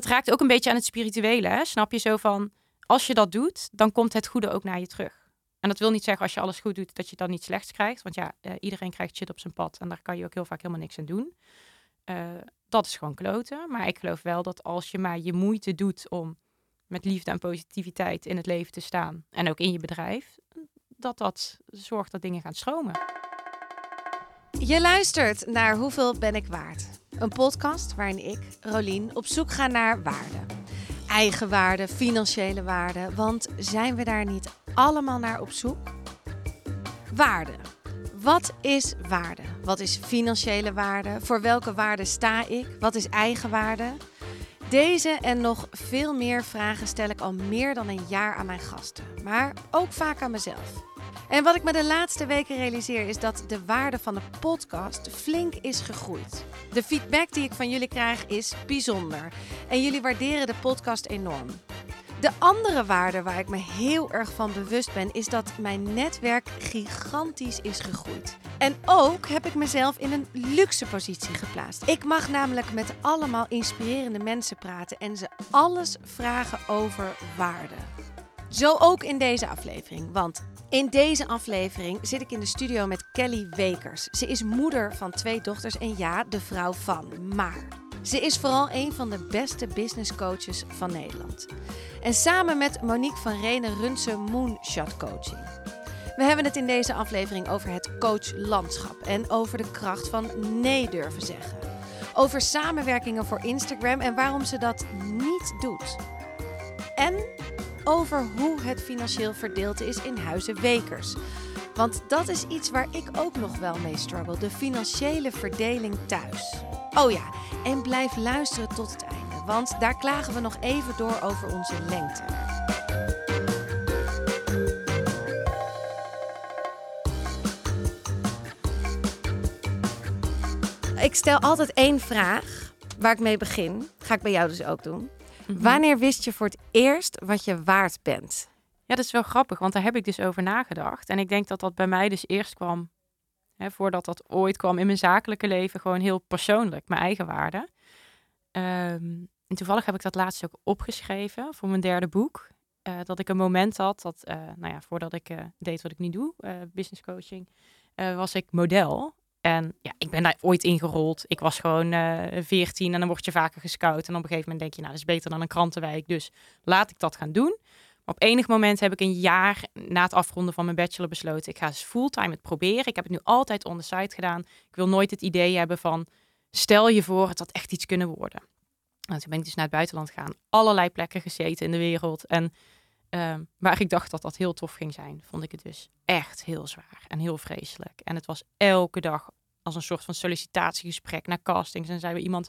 dat raakt ook een beetje aan het spirituele. Hè? Snap je zo van, als je dat doet, dan komt het goede ook naar je terug. En dat wil niet zeggen als je alles goed doet, dat je dan niet slechts krijgt. Want ja, eh, iedereen krijgt shit op zijn pad en daar kan je ook heel vaak helemaal niks aan doen. Uh, dat is gewoon kloten. Maar ik geloof wel dat als je maar je moeite doet om met liefde en positiviteit in het leven te staan en ook in je bedrijf, dat dat zorgt dat dingen gaan stromen. Je luistert naar Hoeveel ben ik waard? Een podcast waarin ik, Rolien, op zoek ga naar waarde. Eigen waarde, financiële waarde, want zijn we daar niet allemaal naar op zoek? Waarde. Wat is waarde? Wat is financiële waarde? Voor welke waarde sta ik? Wat is eigenwaarde? Deze en nog veel meer vragen stel ik al meer dan een jaar aan mijn gasten, maar ook vaak aan mezelf. En wat ik me de laatste weken realiseer is dat de waarde van de podcast flink is gegroeid. De feedback die ik van jullie krijg is bijzonder en jullie waarderen de podcast enorm. De andere waarde waar ik me heel erg van bewust ben, is dat mijn netwerk gigantisch is gegroeid. En ook heb ik mezelf in een luxe positie geplaatst. Ik mag namelijk met allemaal inspirerende mensen praten en ze alles vragen over waarde. Zo ook in deze aflevering, want in deze aflevering zit ik in de studio met Kelly Wekers. Ze is moeder van twee dochters en ja, de vrouw van. Maar ze is vooral een van de beste business coaches van Nederland. En samen met Monique van Renen runt ze Moonshot Coaching. We hebben het in deze aflevering over het coachlandschap en over de kracht van nee durven zeggen. Over samenwerkingen voor Instagram en waarom ze dat niet doet. En over hoe het financieel verdeeld is in Huizen Wekers. Want dat is iets waar ik ook nog wel mee struggle: de financiële verdeling thuis. Oh ja, en blijf luisteren tot het einde, want daar klagen we nog even door over onze lengte. Ik stel altijd één vraag waar ik mee begin. Ga ik bij jou dus ook doen. Mhm. Wanneer wist je voor het eerst wat je waard bent? Ja, dat is wel grappig, want daar heb ik dus over nagedacht. En ik denk dat dat bij mij dus eerst kwam, hè, voordat dat ooit kwam in mijn zakelijke leven, gewoon heel persoonlijk, mijn eigen waarde. Ehm, en toevallig heb ik dat laatst ook opgeschreven voor mijn derde boek. Uh, dat ik een moment had dat, uh, nou ja, voordat ik uh, deed wat ik nu doe, business coaching, was ik model. En ja, ik ben daar ooit ingerold. Ik was gewoon uh, eh, 14 en dan word je vaker gescout. En op een gegeven moment denk je, nou, dat is beter dan een krantenwijk. Dus laat ik dat gaan doen. Maar op enig moment heb ik een jaar na het afronden van mijn bachelor besloten, ik ga eens fulltime het proberen. Ik heb het nu altijd on the side gedaan. Ik wil nooit het idee hebben van, stel je voor, het had echt iets kunnen worden. Nou, toen ben ik dus naar het buitenland gegaan. Allerlei plekken gezeten in de wereld. En Ehm, waar ik dacht dat dat heel tof ging zijn, vond ik het dus echt heel zwaar en heel vreselijk. En het was elke dag als een soort van sollicitatiegesprek naar castings. En zei we iemand,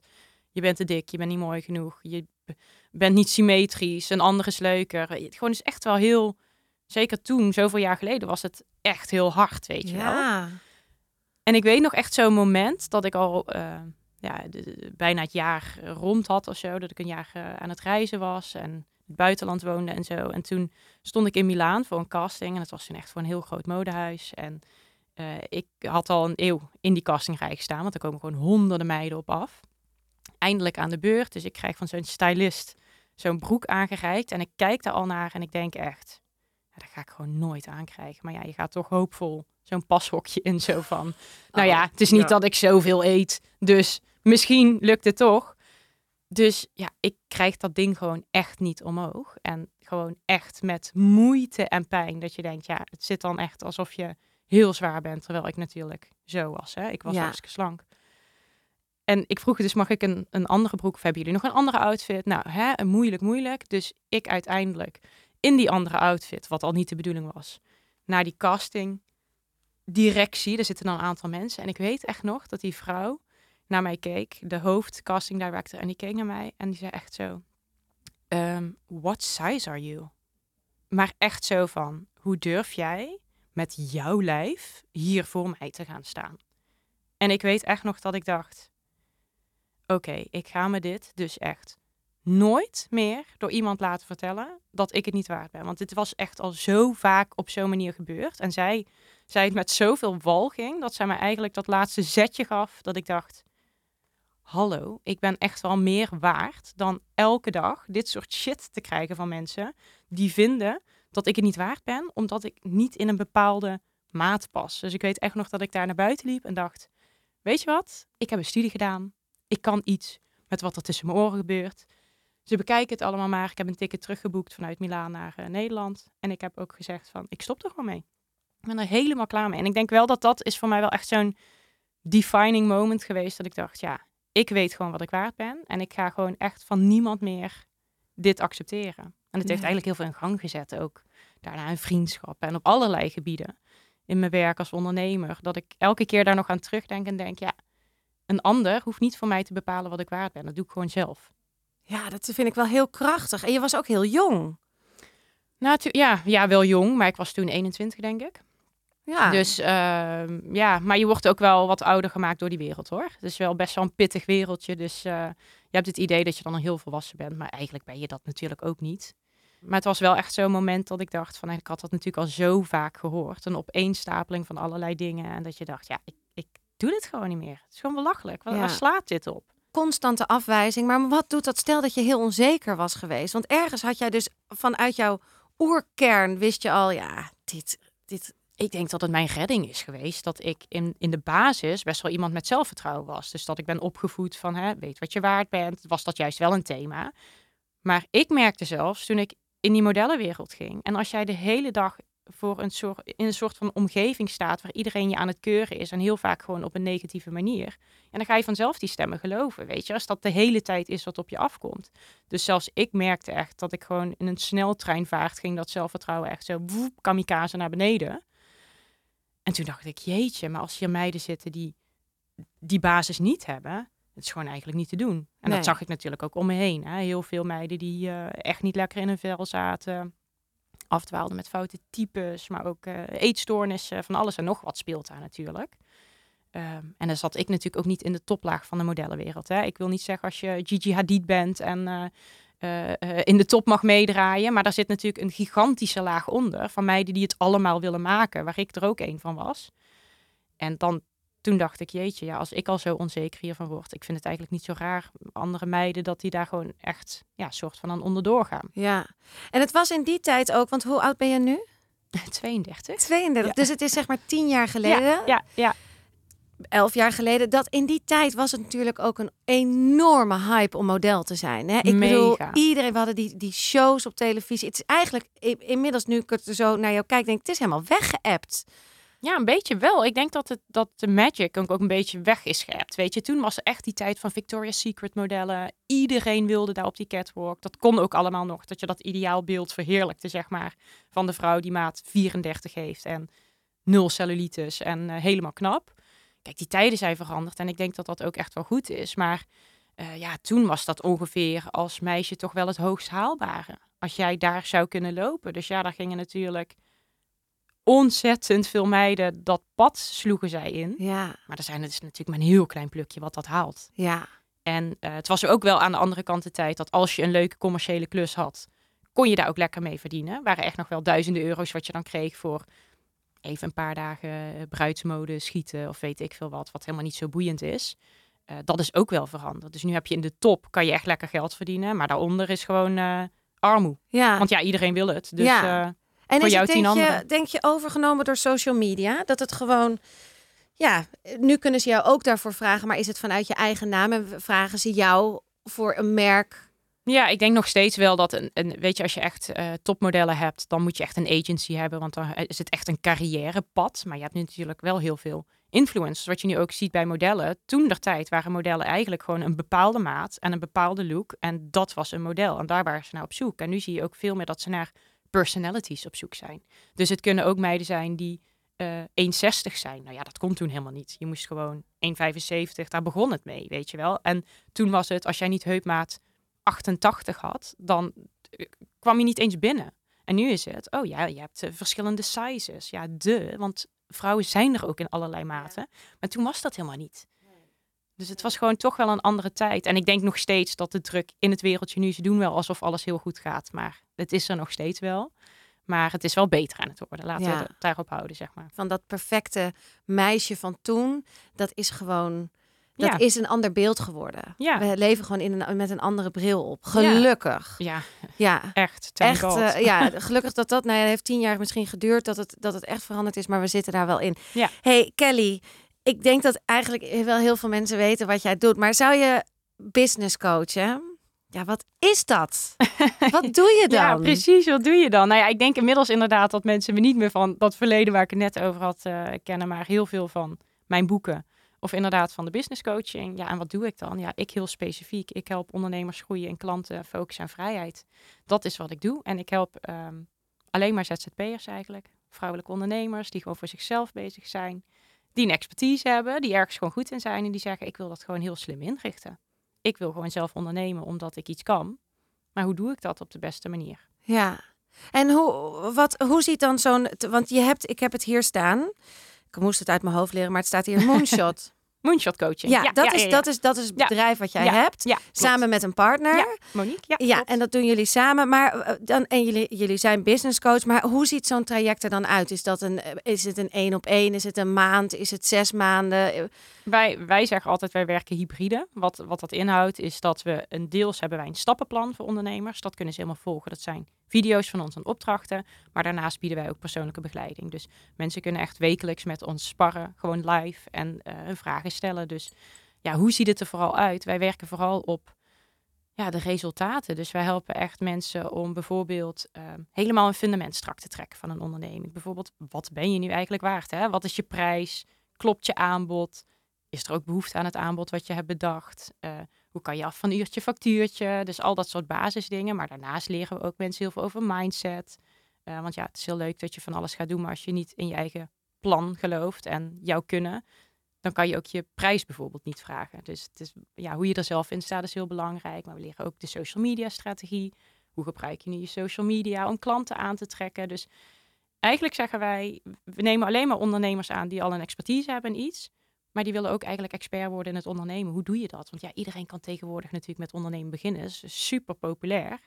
je bent te dik, je bent niet mooi genoeg, je bent niet symmetrisch, een ander is leuker. Het gewoon is echt wel heel, zeker toen, zoveel jaar geleden, was het echt heel hard, weet je ja. wel. En ik weet nog echt zo'n moment dat ik al uh, ja, bijna het jaar rond had of zo, dat ik een jaar uh, aan het reizen was en buitenland woonde en zo. En toen stond ik in Milaan voor een casting. En het was toen echt voor een heel groot modehuis. En uh, ik had al een eeuw in die castingrij gestaan, want er komen gewoon honderden meiden op af. Eindelijk aan de beurt, dus ik krijg van zo'n stylist zo'n broek aangereikt. En ik kijk daar al naar en ik denk echt, ja, dat ga ik gewoon nooit aankrijgen. Maar ja, je gaat toch hoopvol zo'n pashokje in zo van, nou ja, oh, het is niet dat ik zoveel eet, dus misschien lukt het toch. Dus ja, ik krijg dat ding gewoon echt niet omhoog. En gewoon echt met moeite en pijn. Dat je denkt, ja, het zit dan echt alsof je heel zwaar bent. Terwijl ik natuurlijk zo was. Hè? Ik was ja. hartstikke slank. En ik vroeg dus, mag ik een, een andere broek? Of hebben jullie nog een andere outfit? Nou, hè, moeilijk, moeilijk. Dus ik uiteindelijk in die andere outfit, wat al niet de bedoeling was, naar die casting directie. Er zitten dan een aantal mensen. En ik weet echt nog dat die vrouw naar mij keek, de hoofdcasting director, en die keek naar mij en die zei echt zo: um, What size are you? Maar echt zo van: Hoe durf jij met jouw lijf hier voor mij te gaan staan? En ik weet echt nog dat ik dacht: Oké, ik ga me dit dus echt nooit meer door iemand laten vertellen dat ik het niet waard ben. Want dit was echt al zo vaak op zo'n manier gebeurd. En zij zei het met zoveel walging dat zij mij eigenlijk dat laatste zetje gaf dat ik dacht: hallo, ik ben echt wel meer waard dan elke dag dit soort shit te krijgen van mensen die vinden dat ik het niet waard ben, omdat ik niet in een bepaalde maat pas. Dus ik weet echt nog dat ik daar naar buiten liep en dacht, weet je wat, ik heb een studie gedaan, ik kan iets met wat er tussen mijn oren gebeurt. Ze bekijken het allemaal maar. Ik heb een ticket teruggeboekt vanuit Milaan naar uh, Nederland. En ik heb ook gezegd van, ik stop er gewoon mee. Ik ben er helemaal klaar mee. En ik denk wel dat dat is voor mij wel echt zo'n defining moment geweest. Dat ik dacht, ja, ik weet gewoon wat ik waard ben. En ik ga gewoon echt van niemand meer dit accepteren. En het heeft eigenlijk heel veel in gang gezet ook. Daarna een vriendschap en op allerlei gebieden. In mijn werk als ondernemer. Dat ik elke keer daar nog aan terugdenk en denk, ja, een ander hoeft niet voor mij te bepalen wat ik waard ben. Dat doe ik gewoon zelf. Ja, dat vind ik wel heel krachtig. En je was ook heel jong. Nou, ja, ja, wel jong, maar ik was toen 21, denk ik. Ja. Dus uh, ja, maar je wordt ook wel wat ouder gemaakt door die wereld hoor. Het is wel best wel een pittig wereldje. Dus uh, je hebt het idee dat je dan al heel volwassen bent. Maar eigenlijk ben je dat natuurlijk ook niet. Maar het was wel echt zo'n moment dat ik dacht van ik had dat natuurlijk al zo vaak gehoord. Een opeenstapeling van allerlei dingen. En dat je dacht, ja, ik, ik doe dit gewoon niet meer. Het is gewoon belachelijk. Waar, ja. waar slaat dit op? Constante afwijzing. Maar wat doet dat? Stel dat je heel onzeker was geweest. Want ergens had jij dus vanuit jouw oerkern wist je al, ja, dit, dit ik denk dat het mijn redding is geweest dat ik in, in de basis best wel iemand met zelfvertrouwen was. Dus dat ik ben opgevoed van hè, weet wat je waard bent, was dat juist wel een thema. Maar ik merkte zelfs toen ik in die modellenwereld ging. En als jij de hele dag voor een soort, in een soort van omgeving staat waar iedereen je aan het keuren is en heel vaak gewoon op een negatieve manier. En dan ga je vanzelf die stemmen geloven, weet je, als dat de hele tijd is wat op je afkomt. Dus zelfs ik merkte echt dat ik gewoon in een sneltreinvaart ging, dat zelfvertrouwen echt zo woep, kamikaze naar beneden. En toen dacht ik, jeetje, maar als hier meiden zitten die die basis niet hebben, het is gewoon eigenlijk niet te doen. En dat zag ik natuurlijk ook om me heen. Hè. Heel veel meiden die uh, echt niet lekker in hun vel zaten, afdwaalden met foute types, maar ook uh, eetstoornissen, van alles en nog wat speelt daar natuurlijk. Um, en dan zat ik natuurlijk ook niet in de toplaag van de modellenwereld. Hè. Ik wil niet zeggen als je Gigi Hadid bent en uh, uh, in de top mag meedraaien. Maar daar zit natuurlijk een gigantische laag onder van meiden die het allemaal willen maken, waar ik er ook een van was. En dan, toen dacht ik, jeetje, ja, als ik al zo onzeker hiervan word, ik vind het eigenlijk niet zo raar, andere meiden, dat die daar gewoon echt, ja, soort van aan onderdoor gaan. Ja, en het was in die tijd ook, want hoe oud ben je nu? 32. 32, dus het is zeg maar tien jaar geleden. Ja, ja, ja elf jaar geleden. Dat in die tijd was het natuurlijk ook een enorme hype om model te zijn. Hè? Ik Mega. bedoel, iedereen, we hadden die, die shows op televisie. Het is eigenlijk inmiddels, nu ik het zo naar jou kijk, denk ik, het is helemaal weggeëpt. Ja, een beetje wel. Ik denk dat, het, dat de magic ook, ook een beetje weg is geëpt. Weet je, toen was er echt die tijd van Victoria's Secret modellen. Iedereen wilde daar op die catwalk. Dat kon ook allemaal nog. Dat je dat ideaalbeeld verheerlijkte, zeg maar. Van de vrouw die maat 34 heeft en nul cellulitis en uh, helemaal knap. Kijk, die tijden zijn veranderd en ik denk dat dat ook echt wel goed is. Maar uh, ja, toen was dat ongeveer als meisje toch wel het hoogst haalbare. Als jij daar zou kunnen lopen. Dus ja, daar gingen natuurlijk ontzettend veel meiden dat pad sloegen zij in. Ja. Maar er zijn het is natuurlijk maar een heel klein plukje wat dat haalt. Ja. En uh, het was ook wel aan de andere kant de tijd dat als je een leuke commerciële klus had, kon je daar ook lekker mee verdienen. Waren echt nog wel duizenden euro's wat je dan kreeg voor even een paar dagen eh, bruidsmode schieten of weet ik veel wat, wat helemaal niet zo boeiend is. Uh, dat is ook wel veranderd. Dus nu heb je in de top, kan je echt lekker geld verdienen, maar daaronder is gewoon uh, armoe. Ja. Want ja, iedereen wil het. Dus ja. Uh, en is het, denk, je, denk je overgenomen door social media? Dat het gewoon, ja, nu kunnen ze jou ook daarvoor vragen, maar is het vanuit je eigen naam en vragen ze jou voor een merk ja, ik denk nog steeds wel dat een, een weet je, als je echt uh, topmodellen hebt, dan moet je echt een agency hebben, want dan is het echt een carrièrepad. Maar je hebt natuurlijk wel heel veel influencers, wat je nu ook ziet bij modellen. Toen der tijd waren modellen eigenlijk gewoon een bepaalde maat en een bepaalde look en dat was een model en daar waren ze naar op zoek. En nu zie je ook veel meer dat ze naar personalities op zoek zijn. Dus het kunnen ook meiden zijn die uh, 1,60 zijn. Nou ja, dat kon toen helemaal niet. Je moest gewoon 1,75, daar begon het mee, weet je wel. En toen was het, als jij niet heupmaat 88 had, dan eh, kwam je niet eens binnen. En nu is het, oh ja, je hebt uh, verschillende sizes. Ja, de, want vrouwen zijn er ook in allerlei maten. Maar toen was dat helemaal niet. Dus het was gewoon toch wel een andere tijd. En ik denk nog steeds dat de druk in het wereldje nu, ze doen wel alsof alles heel goed gaat. Maar het is er nog steeds wel. Maar het is wel beter aan het worden. Laten ja. we het daarop houden, zeg maar. Van dat perfecte meisje van toen, dat is gewoon Dat Ja. is een ander beeld geworden. Ja. We leven gewoon in een, met een andere bril op. Gelukkig. Ja, Ja. echt. Echt, eh, ja, gelukkig dat dat, nou ja, heeft tien jaar misschien geduurd dat het, dat het echt veranderd is, maar we zitten daar wel in. Ja. Hey Kelly, ik denk dat eigenlijk wel heel veel mensen weten wat jij doet, maar zou je business coachen? Ja, wat is dat? Wat doe je dan? Ja, precies. Wat doe je dan? Nou ja, ik denk inmiddels inderdaad dat mensen me niet meer van dat verleden waar ik het net over had eh, kennen, maar heel veel van mijn boeken. Of inderdaad van de business coaching. Ja, en wat doe ik dan? Ja, ik heel specifiek. Ik help ondernemers groeien en klanten focussen en vrijheid. Dat is wat ik doe. En ik help ehm, alleen maar ZZP'ers eigenlijk. Vrouwelijke ondernemers die gewoon voor zichzelf bezig zijn. Die een expertise hebben, die ergens gewoon goed in zijn. En die zeggen, ik wil dat gewoon heel slim inrichten. Ik wil gewoon zelf ondernemen omdat ik iets kan. Maar hoe doe ik dat op de beste manier? Ja. En hoe, wat, hoe ziet dan zo'n... Want je hebt, ik heb het hier staan. Ik moest het uit mijn hoofd leren, maar het staat hier Moonshot. Moonshot coaching. Ja, dat, ja, is, ja, dat, is, dat is het bedrijf wat jij hebt. Samen met een partner. Ja, Monique. Ja, en dat doen jullie samen. Maar eh, dan, en jullie, jullie zijn business coach. Maar hoe ziet zo'n traject er dan uit? Is, dat een, eh, is het een één op één? Is het een maand? Is het zes maanden? Eh, Wij, wij zeggen altijd, wij werken hybride. Wat, wat dat inhoudt, is dat we een deels hebben wij een stappenplan voor ondernemers. Dat kunnen ze helemaal volgen. Dat zijn video's van ons en opdrachten. Maar daarnaast bieden wij ook persoonlijke begeleiding. Dus mensen kunnen echt wekelijks met ons sparren, gewoon live en eh, hun vragen stellen. Dus ja, hoe ziet het er vooral uit? Wij werken vooral op ja, de resultaten. Dus wij helpen echt mensen om bijvoorbeeld eh, helemaal een fundament strak te trekken van een onderneming. Bijvoorbeeld, wat ben je nu eigenlijk waard? Hè? Wat is je prijs? Klopt je aanbod? Is er ook behoefte aan het aanbod wat je hebt bedacht? Eh, kan je af van uurtje factuurtje? Dus al dat soort basisdingen. Maar daarnaast leren we ook mensen heel veel over mindset. Eh, want ja, het is heel leuk dat je van alles gaat doen, maar als je niet in je eigen plan gelooft en jouw kunnen, dan kan je ook je prijs bijvoorbeeld niet vragen. Dus het is, ja, hoe je er zelf in staat is heel belangrijk. Maar we leren ook de social media strategie. Hoe gebruik je nu je social media om klanten aan te trekken? Dus eigenlijk zeggen wij, we nemen alleen maar ondernemers aan die al een expertise hebben in iets. Maar die willen ook eigenlijk expert worden in het ondernemen. Hoe doe je dat? Want ja, iedereen kan tegenwoordig natuurlijk met ondernemen beginnen. Is super populair.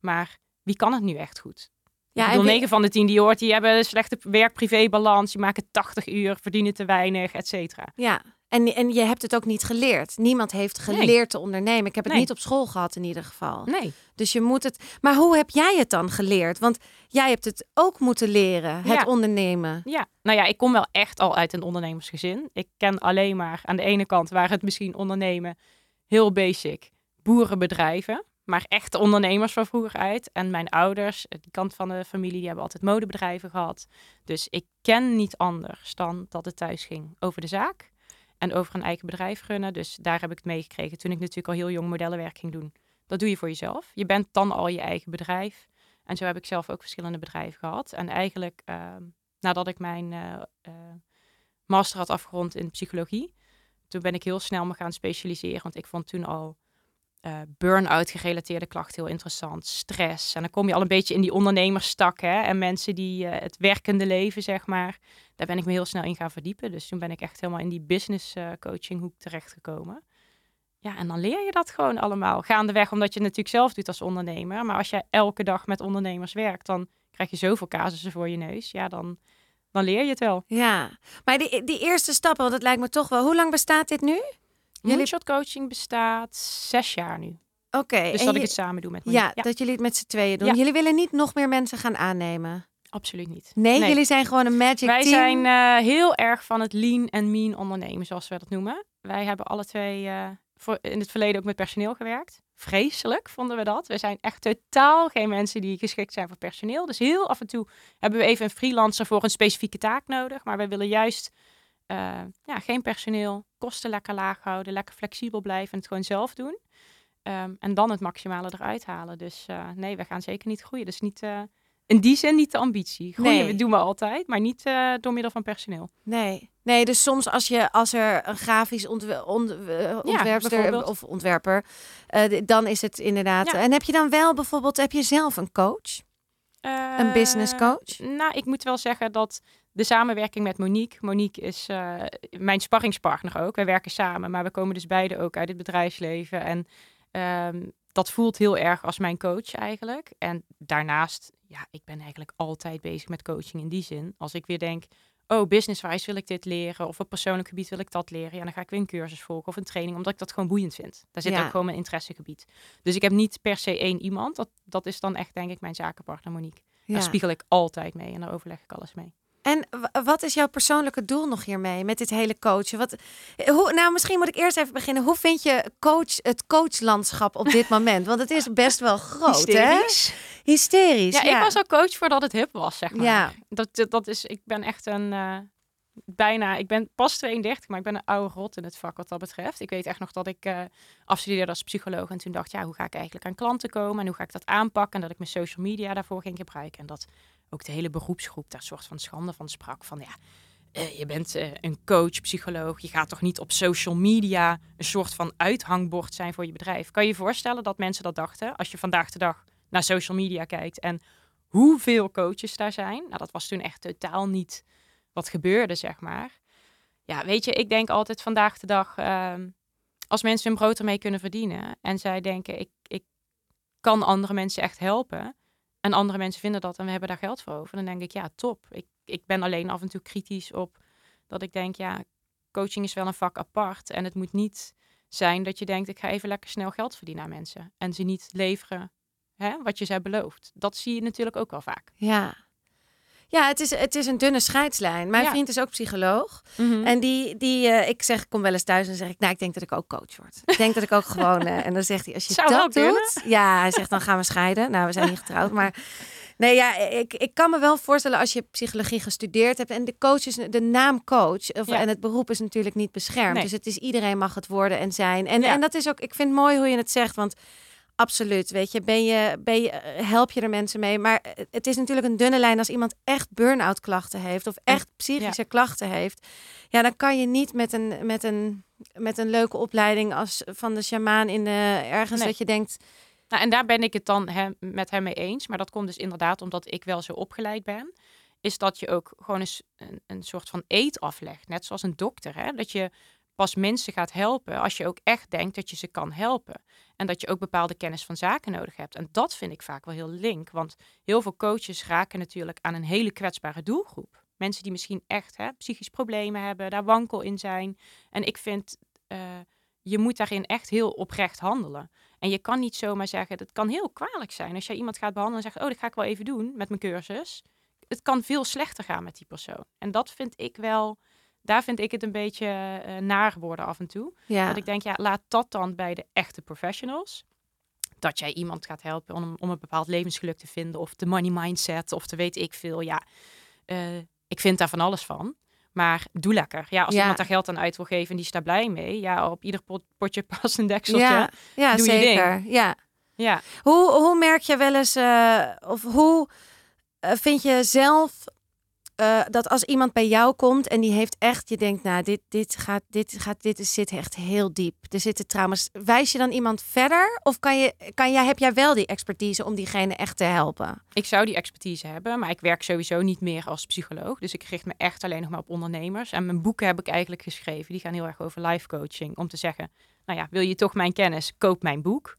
Maar wie kan het nu echt goed? Ja, wie- 9 van de 10 die je hoort, die hebben een slechte werk-privé-balans. Die maken 80 uur, verdienen te weinig, et cetera. Ja. En, en je hebt het ook niet geleerd. Niemand heeft Nee. geleerd te ondernemen. Ik heb het Nee. niet op school gehad in ieder geval. Nee. Dus je moet het. Maar hoe heb jij het dan geleerd? Want jij hebt het ook moeten leren, het Ja. ondernemen. Ja, nou ja, ik kom wel echt al uit een ondernemersgezin. Ik ken alleen maar aan de ene kant waar het misschien ondernemen heel basic boerenbedrijven, maar echte ondernemers van vroeger uit. En mijn ouders, eh, die kant van de familie, die hebben altijd modebedrijven gehad. Dus ik ken niet anders dan dat het thuis ging over de zaak en over een eigen bedrijf runnen. Dus daar heb ik het meegekregen toen ik natuurlijk al heel jong modellenwerk ging doen. Dat doe je voor jezelf. Je bent dan al je eigen bedrijf. En zo heb ik zelf ook verschillende bedrijven gehad. En eigenlijk, ehm, nadat ik mijn eh, eh, master had afgerond in psychologie, toen ben ik heel snel me gaan specialiseren. Want ik vond toen al eh burn-out gerelateerde klachten heel interessant. Stress. En dan kom je al een beetje in die ondernemerstak. Hè? En mensen die eh, het werkende leven, zeg maar. Daar ben ik me heel snel in gaan verdiepen. Dus toen ben ik echt helemaal in die business eh, coaching hoek terechtgekomen. Ja, en dan leer je dat gewoon allemaal. Gaandeweg, omdat je het natuurlijk zelf doet als ondernemer. Maar als jij elke dag met ondernemers werkt, dan krijg je zoveel casussen voor je neus. Ja, dan, dan leer je het wel. Ja, maar die, die eerste stappen, want het lijkt me toch wel. Hoe lang bestaat dit nu? Jullie- Moonshot coaching bestaat zes jaar nu. Oké. Dus en dat je- ik het samen doe met ja, dat jullie het met z'n tweeën doen. Ja. Jullie willen niet nog meer mensen gaan aannemen. absoluut niet. Nee, Nee. jullie zijn gewoon een magic Wij team. zijn eh, heel erg van het lean en mean ondernemen, zoals we dat noemen. Wij hebben alle twee eh, voor, in het verleden ook met personeel gewerkt. Vreselijk vonden we dat. We zijn echt totaal geen mensen die geschikt zijn voor personeel. Dus heel af en toe hebben we even een freelancer voor een specifieke taak nodig. Maar wij willen juist eh, ja, geen personeel, kosten lekker laag houden, lekker flexibel blijven en het gewoon zelf doen. Ehm, en dan het maximale eruit halen. Dus eh, nee, we gaan zeker niet groeien. Dus niet, eh, in die zin niet de ambitie. Groeien Nee. doen we altijd, maar niet door middel van personeel. Nee. Nee, dus soms als, je, als er een grafisch ontwe- ont- ontwerpster bijvoorbeeld. of ontwerper, dan is het inderdaad. Ja. En heb je dan wel bijvoorbeeld, heb je zelf een coach? Een business coach? Nou, ik moet wel zeggen dat de samenwerking met Monique. Monique is eh, mijn sparringspartner ook. Wij werken samen, maar we komen dus beide ook uit het bedrijfsleven. En ehm, dat voelt heel erg als mijn coach eigenlijk. En daarnaast, ja, ik ben eigenlijk altijd bezig met coaching in die zin. Als ik weer denk, oh, business-wise wil ik dit leren. Of op persoonlijk gebied wil ik dat leren. Ja, dan ga ik weer een cursus volgen of een training, omdat ik dat gewoon boeiend vind. Daar zit Ja. ook gewoon mijn interessegebied. Dus ik heb niet per se één iemand. Dat, dat is dan echt, denk ik, mijn zakenpartner Monique. Daar spiegel ik altijd mee en daar overleg ik alles mee. En wat is jouw persoonlijke doel nog hiermee met dit hele coachen? Wat, hoe, nou, misschien moet ik eerst even beginnen. Hoe vind je coach, het coachlandschap op dit moment? Want het is best wel groot, hè? Hysterisch. Ja, ik was al coach voordat het hip was, zeg maar. Ja. Dat, dat, dat is, ik ben echt een, eh, bijna, ik ben pas 32, maar ik ben een oude rot in het vak wat dat betreft. Ik weet echt nog dat ik eh afstudeerde als psycholoog en toen dacht, ja, hoe ga ik eigenlijk aan klanten komen en hoe ga ik dat aanpakken en dat ik mijn social media daarvoor ging gebruiken. En dat ook de hele beroepsgroep daar soort van schande van sprak van, ja, eh, je bent eh, een coach, psycholoog, je gaat toch niet op social media een soort van uithangbord zijn voor je bedrijf. Kan je je voorstellen dat mensen dat dachten als je vandaag de dag naar social media kijkt en hoeveel coaches daar zijn. Nou, dat was toen echt totaal niet wat gebeurde, zeg maar. Ja, weet je, ik denk altijd vandaag de dag, ehm, als mensen hun brood ermee kunnen verdienen en zij denken, ik, ik kan andere mensen echt helpen. En andere mensen vinden dat en we hebben daar geld voor over. Dan denk ik, ja, top. Ik, ik ben alleen af en toe kritisch op dat ik denk, ja, coaching is wel een vak apart. En het moet niet zijn dat je denkt, ik ga even lekker snel geld verdienen aan mensen. En ze niet leveren hè, wat je ze hebt beloofd. Dat zie je natuurlijk ook wel vaak. Ja. Ja, het is, het is een dunne scheidslijn. Mijn Ja. vriend is ook psycholoog. En En die, die eh, ik zeg, ik kom wel eens thuis en zeg ik, nou, ik denk dat ik ook coach word. Ik denk dat ik ook gewoon, eh, en dan zegt hij, als je Zou dat doet, ja, hij zegt, dan gaan we scheiden. Nou, we zijn niet getrouwd, maar nee, ja, ik, ik kan me wel voorstellen als je psychologie gestudeerd hebt en de coach is, de naam coach, of, Ja. en het beroep is natuurlijk niet beschermd. Nee. Dus het is iedereen mag het worden en zijn. En, Ja. en dat is ook, ik vind het mooi hoe je het zegt, want Absoluut, weet je, ben je, ben je, eh, help je er mensen mee. Maar eh, het is natuurlijk een dunne lijn als iemand echt burn-out klachten heeft of echt psychische klachten heeft. Ja, dan kan je niet met een, met een, met een leuke opleiding als van de shamaan in de, ergens Nee. dat je denkt, Nou, en daar ben ik het dan hem, met hem mee eens. Maar dat komt dus inderdaad omdat ik wel zo opgeleid ben. Is dat je ook gewoon eens een, een soort van eet aflegt. Net zoals een dokter. Hè? Dat je pas mensen gaat helpen als je ook echt denkt dat je ze kan helpen. En dat je ook bepaalde kennis van zaken nodig hebt. En dat vind ik vaak wel heel link. Want heel veel coaches raken natuurlijk aan een hele kwetsbare doelgroep. Mensen die misschien echt hè, psychisch problemen hebben, daar wankel in zijn. En ik vind, eh, je moet daarin echt heel oprecht handelen. En je kan niet zomaar zeggen, het kan heel kwalijk zijn als jij iemand gaat behandelen en zegt, oh, dat ga ik wel even doen met mijn cursus. Het kan veel slechter gaan met die persoon. En dat vind ik wel, daar vind ik het een beetje eh, naar worden af en toe. ja, Dat ik denk, ja, laat dat dan bij de echte professionals. Dat jij iemand gaat helpen om, om een bepaald levensgeluk te vinden. Of de money mindset, of te weet ik veel. Ja, eh, ik vind daar van alles van. Maar doe lekker. Ja, als Ja. iemand daar geld aan uit wil geven en die is daar blij mee. Ja, op ieder pot, potje past een dekseltje. ja, ja doe je zeker. Ja. ja. Hoe, hoe merk je wel eens, eh, of hoe vind je zelf eh, dat als iemand bij jou komt en die heeft echt, je denkt, nou, dit, dit, gaat, dit, gaat, dit zit echt heel diep. Er zitten trauma's. Wijs je dan iemand verder? Of kan je, kan jij, heb jij wel die expertise om diegene echt te helpen? Ik zou die expertise hebben, maar ik werk sowieso niet meer als psycholoog. Dus ik richt me echt alleen nog maar op ondernemers. En mijn boeken heb ik eigenlijk geschreven. Die gaan heel erg over life coaching. Om te zeggen, nou ja, wil je toch mijn kennis, koop mijn boek.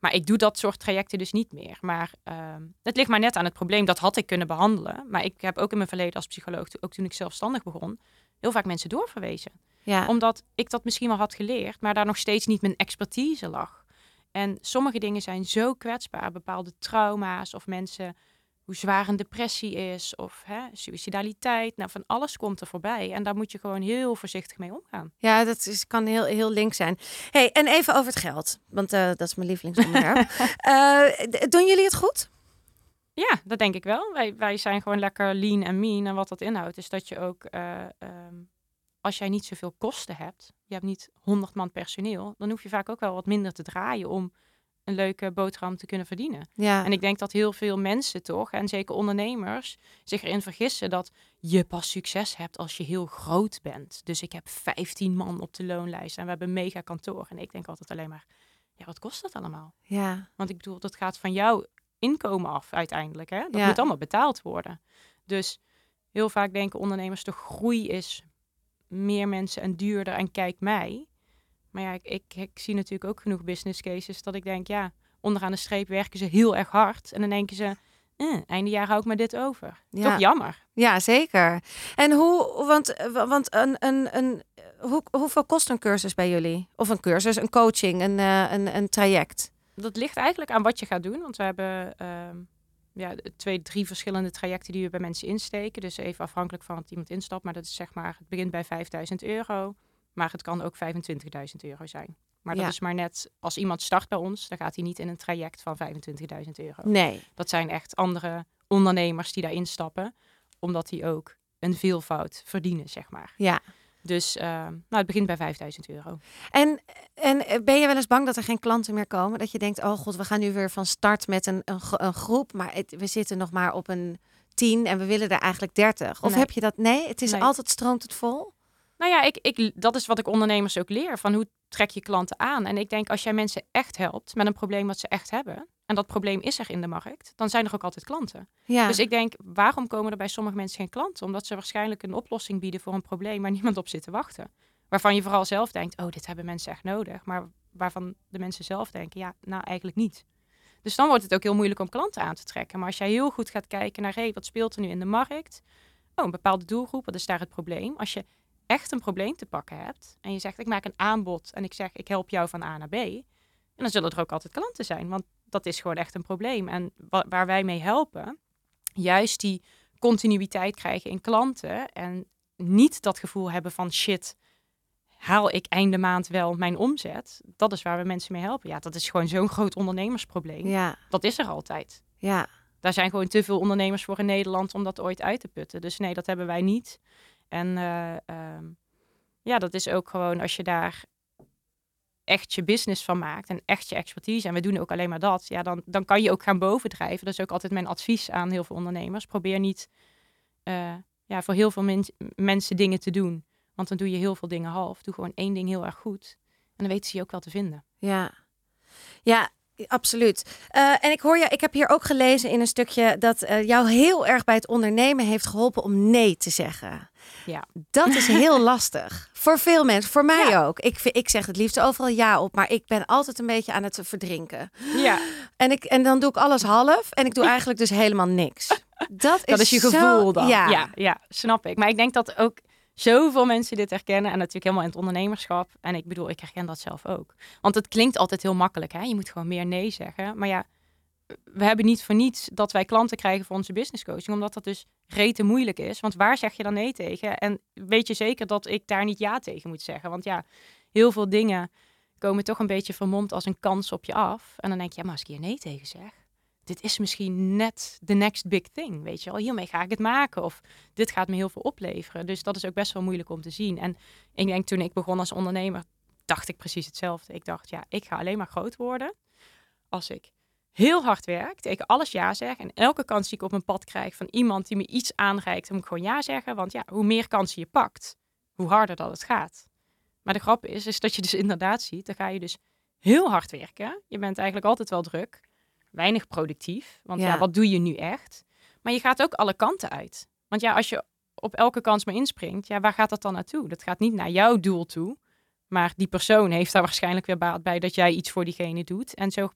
Maar ik doe dat soort trajecten dus niet meer. Maar ehm, het ligt maar net aan het probleem. Dat had ik kunnen behandelen. Maar ik heb ook in mijn verleden als psycholoog, ook toen ik zelfstandig begon, heel vaak mensen doorverwezen. Ja, Omdat ik dat misschien wel had geleerd, maar daar nog steeds niet mijn expertise lag. En sommige dingen zijn zo kwetsbaar, bepaalde trauma's of mensen, hoe zwaar een depressie is of hè, suicidaliteit. Nou, van alles komt er voorbij. En daar moet je gewoon heel voorzichtig mee omgaan. ja dat is, kan heel, heel link zijn. Hey, en even over het geld, want eh, dat is mijn lievelingsonderwerp. Eh, doen jullie het goed? Ja, dat denk ik wel. Wij, wij zijn gewoon lekker lean en mean. En wat dat inhoudt, is dat je ook, eh, ehm, als jij niet zoveel kosten hebt, je hebt niet 100 man personeel, dan hoef je vaak ook wel wat minder te draaien om een leuke boterham te kunnen verdienen. Ja, En ik denk dat heel veel mensen toch, en zeker ondernemers, zich erin vergissen dat je pas succes hebt als je heel groot bent. Dus ik heb 15 man op de loonlijst en we hebben een mega kantoor. En ik denk altijd alleen maar, ja, wat kost dat allemaal? ja, Want ik bedoel, dat gaat van jouw inkomen af uiteindelijk. Hè? Dat Ja. moet allemaal betaald worden. Dus heel vaak denken ondernemers, de groei is meer mensen en duurder en kijk mij. Maar ja, ik, ik, ik zie natuurlijk ook genoeg business cases dat ik denk, ja, onderaan de streep werken ze heel erg hard. En dan denken ze, eh, einde jaar hou ik maar dit over. Ja. Toch jammer. Ja, zeker. En hoe, want, want een, een, een, hoe, hoeveel kost een cursus bij jullie? Of een cursus, een coaching, een, eh, een, een traject? Dat ligt eigenlijk aan wat je gaat doen. Want we hebben ehm, ja, twee, drie verschillende trajecten die we bij mensen insteken. Dus even afhankelijk van wat iemand instapt. Maar dat is zeg maar, het begint bij 5000 euro. Maar het kan ook 25.000 euro zijn. Maar dat Ja. is maar net, als iemand start bij ons, dan gaat hij niet in een traject van 25.000 euro. Nee. Dat zijn echt andere ondernemers die daarin stappen, omdat die ook een veelvoud verdienen, zeg maar. Ja. Dus eh, nou, het begint bij 5000 euro. En, en eh, ben je wel eens bang dat er geen klanten meer komen? Dat je denkt, oh god, we gaan nu weer van start met een, een, gro- een groep, maar het- we zitten nog maar op een 10 en we willen er eigenlijk 30. Of Nee. heb je dat? Nee, het is Nee. altijd stroomt het vol. Nou ja, ik, ik, dat is wat ik ondernemers ook leer. Van hoe trek je klanten aan? En ik denk, als jij mensen echt helpt met een probleem wat ze echt hebben... en dat probleem is er in de markt, dan zijn er ook altijd klanten. Ja. Dus ik denk, waarom komen er bij sommige mensen geen klanten? Omdat ze waarschijnlijk een oplossing bieden voor een probleem... waar niemand op zit te wachten. Waarvan je vooral zelf denkt, oh, dit hebben mensen echt nodig. Maar waarvan de mensen zelf denken, ja, nou eigenlijk niet. Dus dan wordt het ook heel moeilijk om klanten aan te trekken. Maar als jij heel goed gaat kijken naar, hé, hey, wat speelt er nu in de markt? Oh, een bepaalde doelgroep, wat is daar het probleem? Als je echt een probleem te pakken hebt en je zegt, ik maak een aanbod en ik zeg, ik help jou van A naar B. En dan zullen er ook altijd klanten zijn, want dat is gewoon echt een probleem. En wa- waar wij mee helpen, juist die continuïteit krijgen in klanten en niet dat gevoel hebben van shit, haal ik einde maand wel mijn omzet? Dat is waar we mensen mee helpen. Ja, dat is gewoon zo'n groot ondernemersprobleem. ja, Dat is er altijd. ja. Daar zijn gewoon te veel ondernemers voor in Nederland om dat ooit uit te putten. Dus nee, dat hebben wij niet. En eh, ehm, ja, dat is ook gewoon als je daar echt je business van maakt en echt je expertise. En we doen ook alleen maar dat. Ja, dan, dan kan je ook gaan bovendrijven. Dat is ook altijd mijn advies aan heel veel ondernemers. Probeer niet eh, ja, voor heel veel men- mensen dingen te doen. Want dan doe je heel veel dingen half. Doe gewoon één ding heel erg goed. En dan weten ze je ook wel te vinden. Ja, ja absoluut. Eh, en ik hoor je, ik heb hier ook gelezen in een stukje dat eh, jou heel erg bij het ondernemen heeft geholpen om nee te zeggen. Ja. Dat is heel lastig. Voor veel mensen, voor mij Ja. ook. Ik, vind- ik zeg het liefst overal ja op, maar ik ben altijd een beetje aan het verdrinken. Ja, En, ik, en dan doe ik alles half en ik doe eigenlijk dus helemaal niks. Dat is, Dat is je zo- gevoel dan. Ja. ja, ja, snap ik. Maar ik denk dat ook zoveel mensen dit herkennen. En natuurlijk helemaal in het ondernemerschap. En ik bedoel, ik herken dat zelf ook. Want het klinkt altijd heel makkelijk. Hè? Je moet gewoon meer nee zeggen. Maar ja, we hebben niet voor niets dat wij klanten krijgen voor onze business coaching. Omdat dat dus rete moeilijk is. Want waar zeg je dan nee tegen? En weet je zeker dat ik daar niet ja tegen moet zeggen? Want ja, heel veel dingen komen toch een beetje vermomd als een kans op je af. En dan denk je, ja, maar als ik hier nee tegen zeg dit is misschien net de next big thing, weet je wel. Hiermee ga ik het maken of dit gaat me heel veel opleveren. Dus dat is ook best wel moeilijk om te zien. En ik denk toen ik begon als ondernemer, dacht ik precies hetzelfde. Ik dacht, ja, ik ga alleen maar groot worden als ik heel hard werk, tegen alles ja zeg en elke kans die ik op mijn pad krijg van iemand die me iets aanreikt, dan moet ik gewoon ja zeggen. Want ja, hoe meer kansen je pakt, hoe harder dat het gaat. Maar de grap is, is dat je dus inderdaad ziet, dan ga je dus heel hard werken. Je bent eigenlijk altijd wel druk weinig productief. Want ja. Ja. wat doe je nu echt? Maar je gaat ook alle kanten uit. Want ja, als je op elke kans maar inspringt, ja, waar gaat dat dan naartoe? Dat gaat niet naar jouw doel toe. Maar die persoon heeft daar waarschijnlijk weer baat bij dat jij iets voor diegene doet. En zo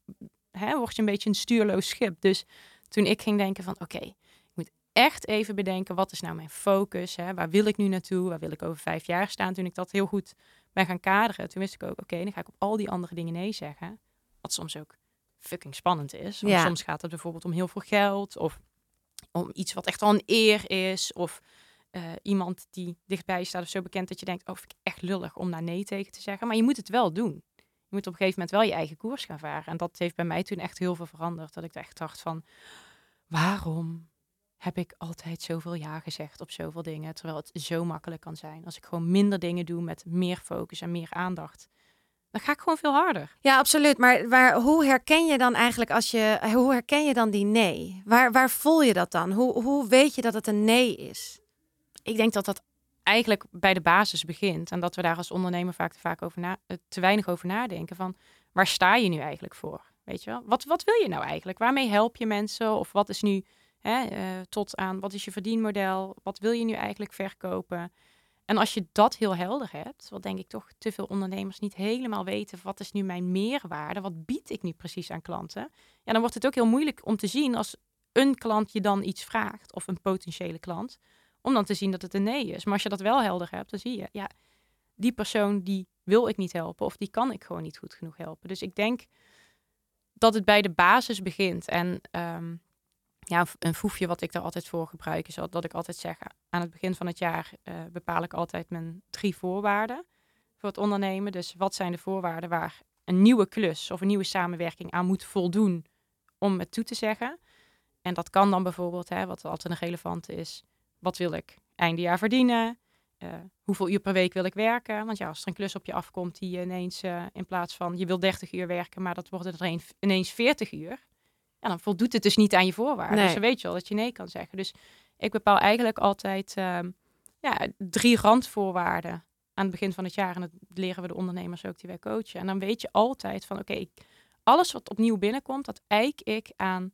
hè, word je een beetje een stuurloos schip. Dus toen ik ging denken van oké, ik moet echt even bedenken wat is nou mijn focus? Hè? Waar wil ik nu naartoe? Waar wil ik over vijf jaar staan? Toen ik dat heel goed ben gaan kaderen, toen wist ik ook oké, dan ga ik op al die andere dingen nee zeggen. Wat soms ook fucking spannend is. Want Ja. soms gaat het bijvoorbeeld om heel veel geld of om iets wat echt al een eer is of eh, iemand die dichtbij staat of zo bekend dat je denkt, oh, vind ik echt lullig om daar nee tegen te zeggen. Maar je moet het wel doen. Je moet op een gegeven moment wel je eigen koers gaan varen. En dat heeft bij mij toen echt heel veel veranderd. Dat ik echt dacht van, waarom heb ik altijd zoveel ja gezegd op zoveel dingen, terwijl het zo makkelijk kan zijn. Als ik gewoon minder dingen doe met meer focus en meer aandacht, dan ga ik gewoon veel harder. Ja, absoluut. Maar waar, hoe herken je dan eigenlijk als je, hoe herken je dan die nee? Waar, waar voel je dat dan? Hoe, hoe weet je dat het een nee is? ik denk dat dat eigenlijk bij de basis begint. En dat we daar als ondernemer vaak te, vaak over na, eh, te weinig over nadenken. Van waar sta je nu eigenlijk voor? Weet je wel? Wat, wat wil je nou eigenlijk? Waarmee help je mensen? Of wat is nu hè, eh, tot aan wat is je verdienmodel? Wat wil je nu eigenlijk verkopen? En als je dat heel helder hebt, wat denk ik toch te veel ondernemers niet helemaal weten, wat is nu mijn meerwaarde? Wat bied ik nu precies aan klanten? Ja, dan wordt het ook heel moeilijk om te zien als een klant je dan iets vraagt, of een potentiële klant, om dan te zien dat het een nee is. Maar als je dat wel helder hebt, dan zie je, ja, die persoon die wil ik niet helpen of die kan ik gewoon niet goed genoeg helpen. Dus ik denk dat het bij de basis begint. En um, ja, een foefje wat ik daar altijd voor gebruik is dat ik altijd zeg, aan het begin van het jaar uh, bepaal ik altijd mijn drie voorwaarden voor het ondernemen. Dus wat zijn de voorwaarden waar een nieuwe klus of een nieuwe samenwerking aan moet voldoen om het toe te zeggen. En dat kan dan bijvoorbeeld, hè, wat altijd een relevante is, wat wil ik einde jaar verdienen? Uh, hoeveel uur per week wil ik werken? Want ja, als er een klus op je afkomt die ineens uh, in plaats van je wil 30 uur werken, maar dat wordt er ineens 40 uur. Ja, dan voldoet het dus niet aan je voorwaarden. Dus dan weet je wel dat je nee kan zeggen. Dus ik bepaal eigenlijk altijd uh, ja, drie randvoorwaarden aan het begin van het jaar. En dat leren we de ondernemers ook die wij coachen. En dan weet je altijd van oké, alles wat opnieuw binnenkomt, dat eik ik aan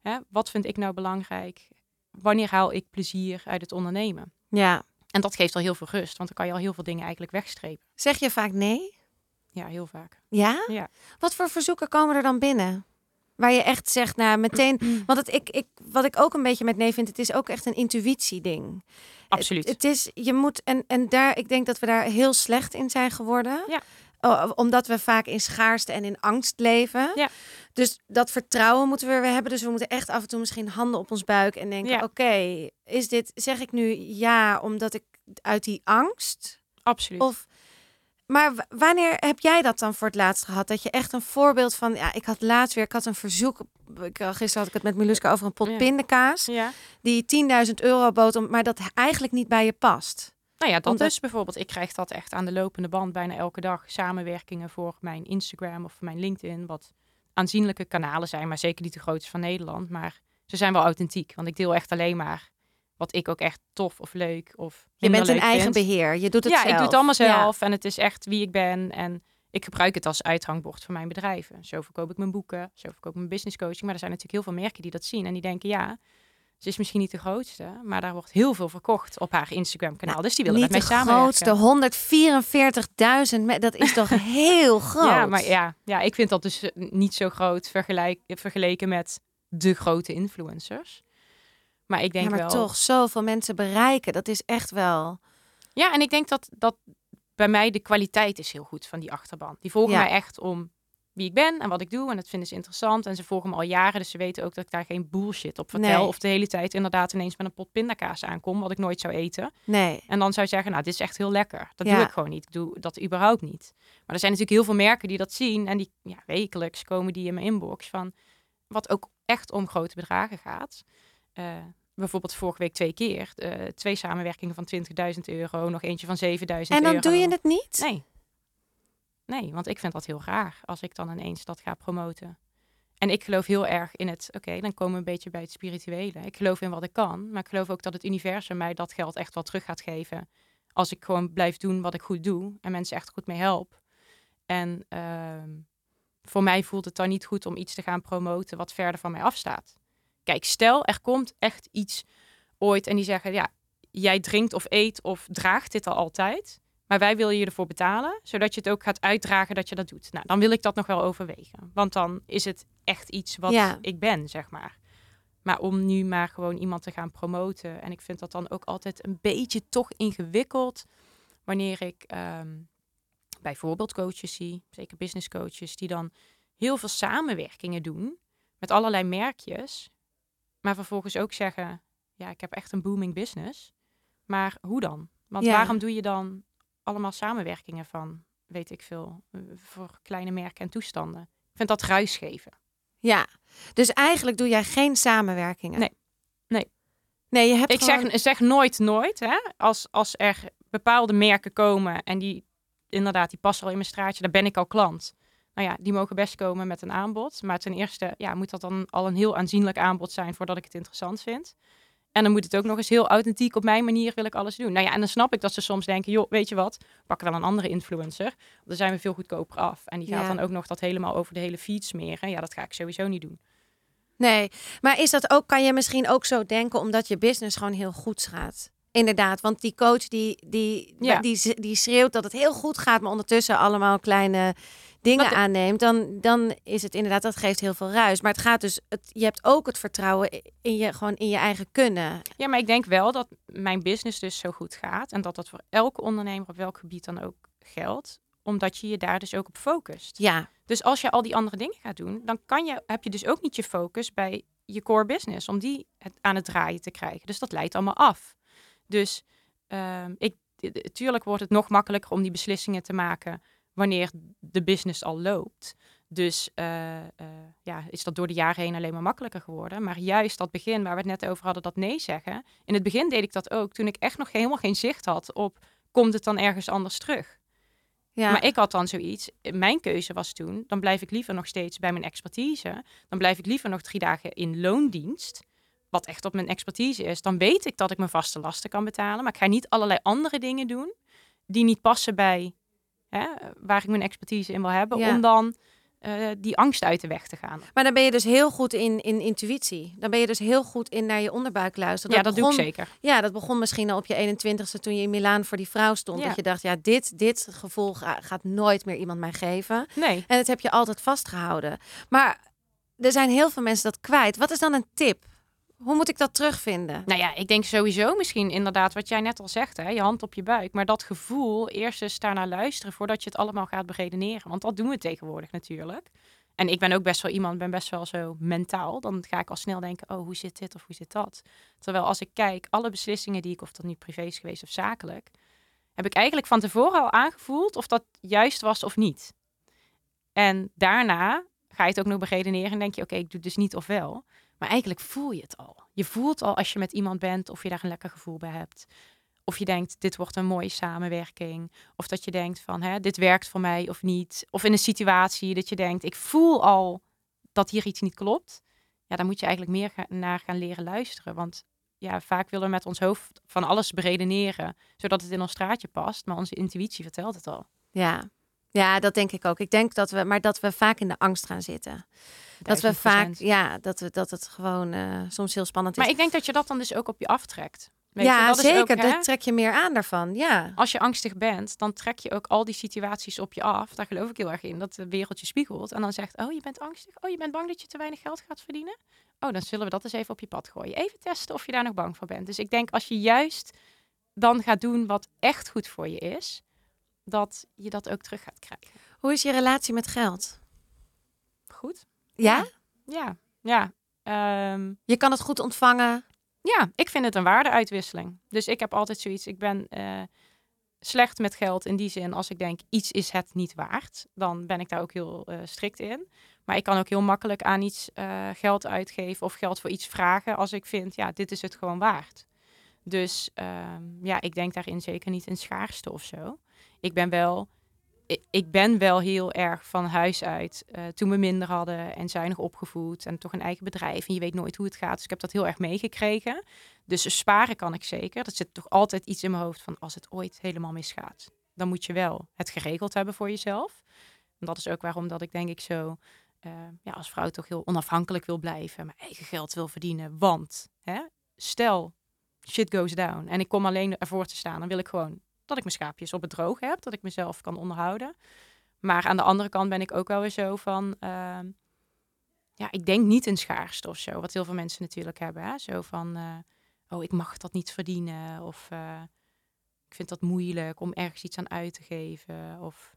hè, wat vind ik nou belangrijk? Wanneer haal ik plezier uit het ondernemen? Ja. En dat geeft al heel veel rust, want dan kan je al heel veel dingen eigenlijk wegstrepen. Zeg je vaak nee? Ja, heel vaak. Ja? Ja. Wat voor verzoeken komen er dan binnen? Waar je echt zegt, nou meteen. Want het, ik, ik, wat ik ook een beetje met nee vind, het is ook echt een intuïtie-ding. Absoluut. Het, het, is, je moet, en, en daar, ik denk dat we daar heel slecht in zijn geworden. Ja. Oh, omdat we vaak in schaarste en in angst leven. Ja. Dus dat vertrouwen moeten we weer hebben. Dus we moeten echt af en toe misschien handen op ons buik en denken: Ja. oké, is dit, zeg ik nu ja omdat ik uit die angst? Absoluut. Of, maar wanneer heb jij dat dan voor het laatst gehad? Dat je echt een voorbeeld van, ja, ik had laatst weer, ik had een verzoek. Ik, gisteren had ik het met Miluska over een pot Ja. pindakaas. ja. Die 10.000 euro bood, om, maar dat eigenlijk niet bij je past. Nou ja, dat Omdat- is bijvoorbeeld, ik krijg dat echt aan de lopende band bijna elke dag. Samenwerkingen voor mijn Instagram of voor mijn LinkedIn, wat aanzienlijke kanalen zijn, maar zeker niet de grootste van Nederland. Maar ze zijn wel authentiek, want ik deel echt alleen maar wat ik ook echt tof of leuk of Je bent in eigen vind. beheer. Je doet het ja, zelf. ik doe het allemaal Ja. zelf en het is echt wie ik ben en ik gebruik het als uithangbord voor mijn bedrijven. Zo verkoop ik mijn boeken, zo verkoop ik mijn business coaching. Maar er zijn natuurlijk heel veel merken die dat zien en die denken ja, ze is misschien niet de grootste, maar daar wordt heel veel verkocht op haar Instagram kanaal. Nou, dus die willen met de mij samenwerken. grootste, 144.000. me- Dat is toch heel groot? Ja, maar ja, ja, ik vind dat dus eh, niet zo groot vergelijk, vergeleken met de grote influencers. Maar ik denk Ja, maar wel. toch zoveel mensen bereiken. Dat is echt wel. Ja, en ik denk dat, dat bij mij de kwaliteit is heel goed van die achterban. Die volgen Ja. mij echt om wie ik ben en wat ik doe. En dat vinden ze interessant. En ze volgen me al jaren, dus ze weten ook dat ik daar geen bullshit op vertel. Nee. Of de hele tijd inderdaad ineens met een pot pindakaas aankom, wat ik nooit zou eten. Nee. En dan zou je zeggen, nou, dit is echt heel lekker. Dat Ja. doe ik gewoon niet. Ik doe dat überhaupt niet. Maar er zijn natuurlijk heel veel merken die dat zien. En die ja, wekelijks komen die in mijn inbox van... wat ook echt om grote bedragen gaat. Eh, bijvoorbeeld vorige week twee keer. eh, twee samenwerkingen van 20.000 euro. Nog eentje van 7.000 En euro. dan doe je het niet? Nee. Nee, want ik vind dat heel raar als ik dan ineens dat ga promoten. En ik geloof heel erg in het, oké, dan komen we een beetje bij het spirituele. Ik geloof in wat ik kan, maar ik geloof ook dat het universum mij dat geld echt wel terug gaat geven. Als ik gewoon blijf doen wat ik goed doe en mensen echt goed mee help. En ehm, voor mij voelt het dan niet goed om iets te gaan promoten wat verder van mij afstaat. Kijk, stel er komt echt iets ooit en die zeggen, ja, jij drinkt of eet of draagt dit al altijd. Maar wij willen je ervoor betalen, zodat je het ook gaat uitdragen dat je dat doet. Nou, dan wil ik dat nog wel overwegen. Want dan is het echt iets wat Ja. ik ben, zeg maar. Maar om nu maar gewoon iemand te gaan promoten. En ik vind dat dan ook altijd een beetje toch ingewikkeld. Wanneer ik ehm, bijvoorbeeld coaches zie, zeker business coaches, die dan heel veel samenwerkingen doen met allerlei merkjes. Maar vervolgens ook zeggen, ja, ik heb echt een booming business. Maar hoe dan? Want Ja. waarom doe je dan allemaal samenwerkingen van, weet ik veel, eh, voor kleine merken en toestanden? Ik vind dat ruis geven. Ja. Dus eigenlijk doe jij geen samenwerkingen? Nee. Nee. Nee, je hebt Ik gewoon... zeg, zeg nooit nooit, hè? Als, als er bepaalde merken komen en die inderdaad, die passen al in mijn straatje, daar ben ik al klant. Nou ja, die mogen best komen met een aanbod. Maar ten eerste ja, moet dat dan al een heel aanzienlijk aanbod zijn voordat ik het interessant vind. En dan moet het ook nog eens heel authentiek op mijn manier wil ik alles doen. Nou ja, en dan snap ik dat ze soms denken, joh, weet je wat, pak wel een andere influencer. Want dan zijn we veel goedkoper af. En die gaat Ja. dan ook nog dat helemaal over de hele feed smeren. Ja, dat ga ik sowieso niet doen. Nee, maar is dat ook, kan je misschien ook zo denken omdat je business gewoon heel goed gaat? Inderdaad, want die coach die, die, Ja. die, die schreeuwt dat het heel goed gaat, maar ondertussen allemaal kleine dingen Wat aanneemt, dan, dan is het inderdaad, dat geeft heel veel ruis. Maar het gaat dus, het, je hebt ook het vertrouwen in je, gewoon in je eigen kunnen. Ja, maar ik denk wel dat mijn business dus zo goed gaat. En dat dat voor elke ondernemer op welk gebied dan ook geldt. Omdat je je daar dus ook op focust. Ja, Dus als je al die andere dingen gaat doen, dan kan je, heb je dus ook niet je focus bij je core business. Om die het, aan het draaien te krijgen. Dus dat leidt allemaal af. Dus ehm, ik, natuurlijk wordt het nog makkelijker om die beslissingen te maken wanneer de business al loopt. Dus eh, eh, ja, is dat door de jaren heen alleen maar makkelijker geworden. Maar juist dat begin waar we het net over hadden, dat nee zeggen. In het begin deed ik dat ook toen ik echt nog helemaal geen zicht had op, komt het dan ergens anders terug? ja. Maar ik had dan zoiets, mijn keuze was toen, dan blijf ik liever nog steeds bij mijn expertise. Dan blijf ik liever nog drie dagen in loondienst, wat echt op mijn expertise is. Dan weet ik dat ik mijn vaste lasten kan betalen, maar ik ga niet allerlei andere dingen doen die niet passen bij hè, waar ik mijn expertise in wil hebben, Ja. om dan eh, die angst uit de weg te gaan. Maar dan ben je dus heel goed in, in intuïtie. Dan ben je dus heel goed in naar je onderbuik luisteren. ja, dat begon, doe ik zeker. Ja, dat begon misschien al op je 21ste toen je in Milaan voor die vrouw stond. Ja. Dat je dacht, ja, dit, dit gevoel ga- gaat nooit meer iemand mij geven. Nee. En dat heb je altijd vastgehouden. Maar er zijn heel veel mensen dat kwijt. Wat is dan een tip? Hoe moet ik dat terugvinden? Nou ja, ik denk sowieso misschien inderdaad wat jij net al zegt, hè, je hand op je buik. Maar dat gevoel, eerst eens daarnaar luisteren voordat je het allemaal gaat beredeneren. Want dat doen we tegenwoordig natuurlijk. En ik ben ook best wel iemand, ben best wel zo mentaal. Dan ga ik al snel denken, oh, hoe zit dit of hoe zit dat? Terwijl als ik kijk, alle beslissingen die ik, of dat nu privé is geweest of zakelijk, heb ik eigenlijk van tevoren al aangevoeld of dat juist was of niet. En daarna ga je het ook nog beredeneren en denk je, oké, ik doe dus niet of wel. Maar eigenlijk voel je het al. Je voelt al als je met iemand bent of je daar een lekker gevoel bij hebt. Of je denkt, dit wordt een mooie samenwerking. Of dat je denkt van, hè, dit werkt voor mij of niet. Of in een situatie dat je denkt, ik voel al dat hier iets niet klopt. Ja, dan moet je eigenlijk meer naar gaan leren luisteren. Want ja, vaak willen we met ons hoofd van alles beredeneren, zodat het in ons straatje past. Maar onze intuïtie vertelt het al. Ja. Ja, dat denk ik ook. Ik denk dat we, maar dat we vaak in de angst gaan zitten. Dat we 1000%. vaak, ja, dat, we, dat het gewoon eh, soms heel spannend is. Maar ik denk dat je dat dan dus ook op je aftrekt. Weet ja, dat is zeker. ook, hè, Daar trek je meer aan daarvan. Ja. als je angstig bent, dan trek je ook al die situaties op je af. Daar geloof ik heel erg in, dat de wereld je spiegelt. En dan zegt, oh, je bent angstig? Oh, je bent bang dat je te weinig geld gaat verdienen? Oh, dan zullen we dat eens even op je pad gooien. Even testen of je daar nog bang voor bent. Dus ik denk, als je juist dan gaat doen wat echt goed voor je is, dat je dat ook terug gaat krijgen. Hoe is je relatie met geld? Goed? Ja? Ja, ja. Ehm, Je kan het goed ontvangen. Ja, ik vind het een waardeuitwisseling. Dus ik heb altijd zoiets, ik ben eh, slecht met geld in die zin, als ik denk iets is het niet waard, dan ben ik daar ook heel eh, strikt in. Maar ik kan ook heel makkelijk aan iets eh, geld uitgeven of geld voor iets vragen als ik vind, ja, dit is het gewoon waard. Dus ehm, ja, ik denk daarin zeker niet in schaarste of zo. Ik ben wel, ik, ben wel heel erg van huis uit, eh, toen we minder hadden en zuinig opgevoed en toch een eigen bedrijf en je weet nooit hoe het gaat. Dus ik heb dat heel erg meegekregen. Dus sparen kan ik zeker. Dat zit toch altijd iets in mijn hoofd van als het ooit helemaal misgaat. Dan moet je wel het geregeld hebben voor jezelf. En dat is ook waarom dat ik denk ik zo eh, ja, als vrouw toch heel onafhankelijk wil blijven. Mijn eigen geld wil verdienen. Want hè, stel shit goes down en ik kom alleen ervoor te staan. Dan wil ik gewoon dat ik mijn schaapjes op het droog heb. Dat ik mezelf kan onderhouden. Maar aan de andere kant ben ik ook wel weer zo van... ehm, ja, ik denk niet in schaarste of zo. Wat heel veel mensen natuurlijk hebben. Hè? Zo van... eh, oh, ik mag dat niet verdienen. Of eh, ik vind dat moeilijk om ergens iets aan uit te geven. Of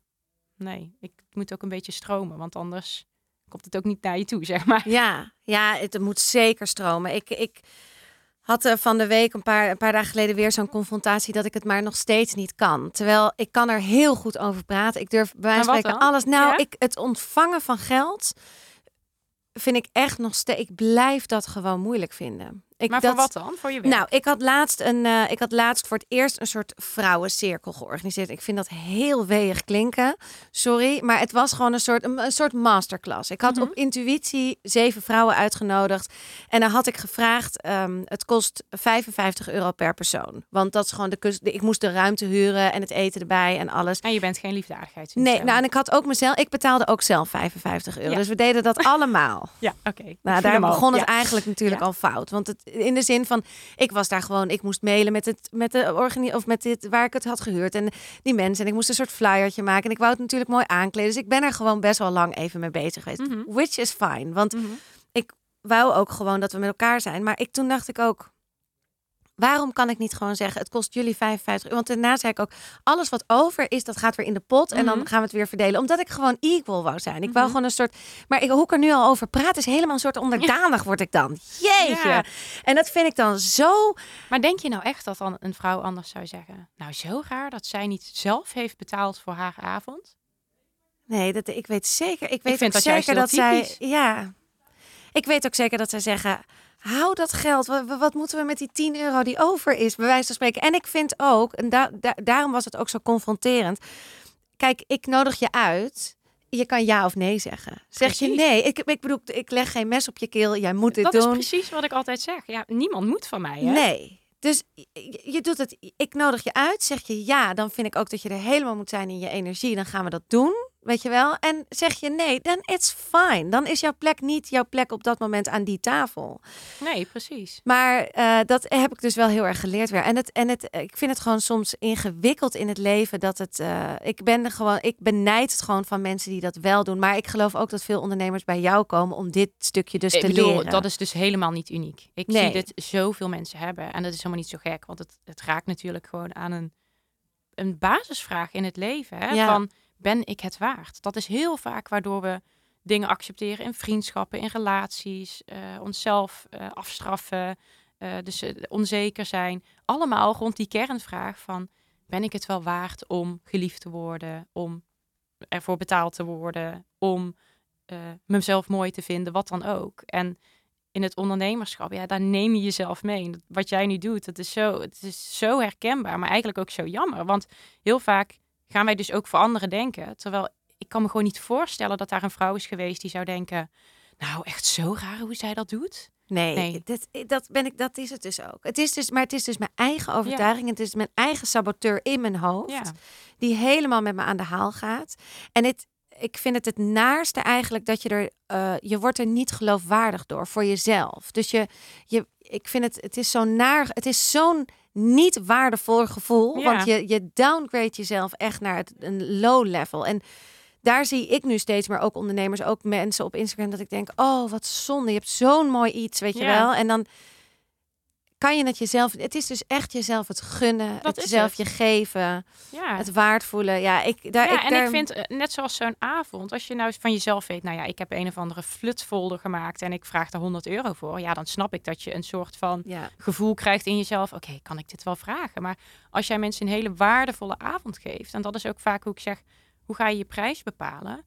nee, ik moet ook een beetje stromen, want anders komt het ook niet naar je toe, zeg maar. Ja, ja het moet zeker stromen. Ik, ik had er van de week een paar, een paar dagen geleden weer zo'n confrontatie dat ik het maar nog steeds niet kan. Terwijl ik kan er heel goed over praten. Ik durf bij wijze van spreken dan? alles. Nou, Ja? ik, het ontvangen van geld vind ik echt nog steeds. Ik blijf dat gewoon moeilijk vinden. Ik, maar dat, voor wat dan? Voor je werk? Nou, ik had, laatst een, eh, ik had laatst voor het eerst een soort vrouwencirkel georganiseerd. Ik vind dat heel weeg klinken. Sorry, maar het was gewoon een soort, een, een soort masterclass. Ik had Mhm. op intuïtie zeven vrouwen uitgenodigd. En dan had ik gevraagd, ehm, het kost 55 euro per persoon. Want dat is gewoon de, kus- ik moest de ruimte huren en het eten erbij en alles. En je bent geen liefdadigheid. Nee, nou en ik had ook mezelf, ik betaalde ook zelf 55 euro. Ja. Dus we deden dat allemaal. Ja, oké. Nou, daar begon het Ja. eigenlijk natuurlijk Ja. al fout. Want het, in de zin van, ik was daar gewoon, ik moest mailen met het, met de organi of met dit waar ik het had gehuurd en die mensen en ik moest een soort flyertje maken en ik wou het natuurlijk mooi aankleden. Dus ik ben er gewoon best wel lang even mee bezig geweest, Mhm. which is fine, want Mhm. wou ook gewoon dat we met elkaar zijn. Maar ik, toen dacht ik ook, waarom kan ik niet gewoon zeggen, het kost jullie 55 euro? Want daarna zei ik ook, alles wat over is, dat gaat weer in de pot en dan Mhm. gaan we het weer verdelen. Omdat ik gewoon equal wou zijn. Ik wou Mhm. gewoon een soort, maar ik, hoe ik er nu al over praat, is helemaal een soort onderdanig word ik dan. Jeetje. Ja. En dat vind ik dan zo, Maar denk je nou echt dat dan een vrouw anders zou zeggen? Nou, zo raar dat zij niet zelf heeft betaald voor haar avond? nee, dat, ik weet zeker, ik weet vind dat zeker dat zij, ja, ik weet ook zeker dat zij zeggen, hou dat geld. Wat, moeten we met die 10 euro die over is, bij wijze van spreken. En ik vind ook, en da- da- daarom was het ook zo confronterend. Kijk, ik nodig je uit. Je kan ja of nee zeggen. Zeg je nee, ik, ik bedoel, ik leg geen mes op je keel. Jij moet dit dat doen. is precies wat ik altijd zeg. Ja, niemand moet van mij, hè? Nee. Dus je doet het, ik nodig je uit. Zeg je ja, dan vind ik ook dat je er helemaal moet zijn in je energie. Dan gaan we dat doen, weet je wel. En zeg je nee, dan it's fine. Dan is jouw plek niet jouw plek op dat moment aan die tafel. Nee, precies. Maar eh, dat heb ik dus wel heel erg geleerd weer. En, het, en het, ik vind het gewoon soms ingewikkeld in het leven dat het. eh, ik ben gewoon, ik benijd het gewoon van mensen die dat wel doen. Maar ik geloof ook dat veel ondernemers bij jou komen om dit stukje dus Ik te bedoel, leren. dat is dus helemaal niet uniek. Ik Nee. zie dit zoveel mensen hebben. En dat is helemaal niet zo gek. Want het, het raakt natuurlijk gewoon aan een, een basisvraag in het leven. Hè? Ja. Van, ben ik het waard? Dat is heel vaak waardoor we dingen accepteren in vriendschappen, in relaties. eh, onszelf eh, afstraffen. eh, dus onzeker zijn. Allemaal rond die kernvraag van... Ben ik het wel waard om geliefd te worden? Om ervoor betaald te worden? Om mezelf mooi te vinden? Wat dan ook. En in het ondernemerschap, ja, daar neem je jezelf mee. Wat jij nu doet, dat is zo, het is zo herkenbaar, maar eigenlijk ook zo jammer. Want heel vaak gaan wij dus ook voor anderen denken. Terwijl ik kan me gewoon niet voorstellen dat daar een vrouw is geweest die zou denken... Nou, echt zo raar hoe zij dat doet. Nee, Nee. Dit, dat, ben ik, dat is het dus ook. Het is dus, maar het is dus mijn eigen overtuiging. Het is mijn eigen saboteur in mijn hoofd. Ja, die helemaal met me aan de haal gaat. En het, ik vind het het naarste eigenlijk dat je er, eh, je wordt er niet geloofwaardig door voor jezelf. Dus je, je ik vind het, het is zo'n naar, het is zo'n niet waardevol gevoel, Ja. want je, je downgrade jezelf echt naar het, een low level. En daar zie ik nu steeds meer ook ondernemers, ook mensen op Instagram, dat ik denk, oh wat zonde, je hebt zo'n mooi iets, weet je Ja. wel. En dan kan je het jezelf, het is dus echt jezelf het gunnen, Dat het jezelf het. je geven ja. het waard voelen. Ja, ik daar. ja, ik, en daar, ik vind, eh, net zoals zo'n avond, als je nou van jezelf weet, nou ja, ik heb een of andere flutfolder gemaakt en ik vraag daar 100 euro voor, ja, dan snap ik dat je een soort van Ja, gevoel krijgt in jezelf, oké, kan ik dit wel vragen? Maar als jij mensen een hele waardevolle avond geeft, en dat is ook vaak hoe ik zeg, hoe ga je je prijs bepalen?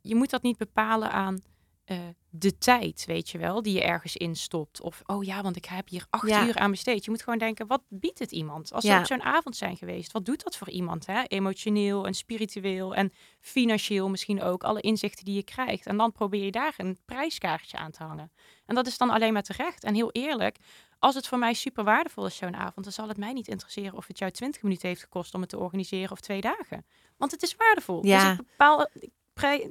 Je moet dat niet bepalen aan eh, de tijd, weet je wel, die je ergens instopt. Of, oh ja, want ik heb hier acht Ja. uur aan besteed. Je moet gewoon denken, wat biedt het iemand? Als Ja. we op zo'n avond zijn geweest, wat doet dat voor iemand? Hè? Emotioneel en spiritueel en financieel misschien ook. Alle inzichten die je krijgt. En dan probeer je daar een prijskaartje aan te hangen. En dat is dan alleen maar terecht. En heel eerlijk, als het voor mij super waardevol is, zo'n avond, dan zal het mij niet interesseren of het jou 20 minuten heeft gekost om het te organiseren of twee dagen. Want het is waardevol. Ja. Dus ik bepaal, ik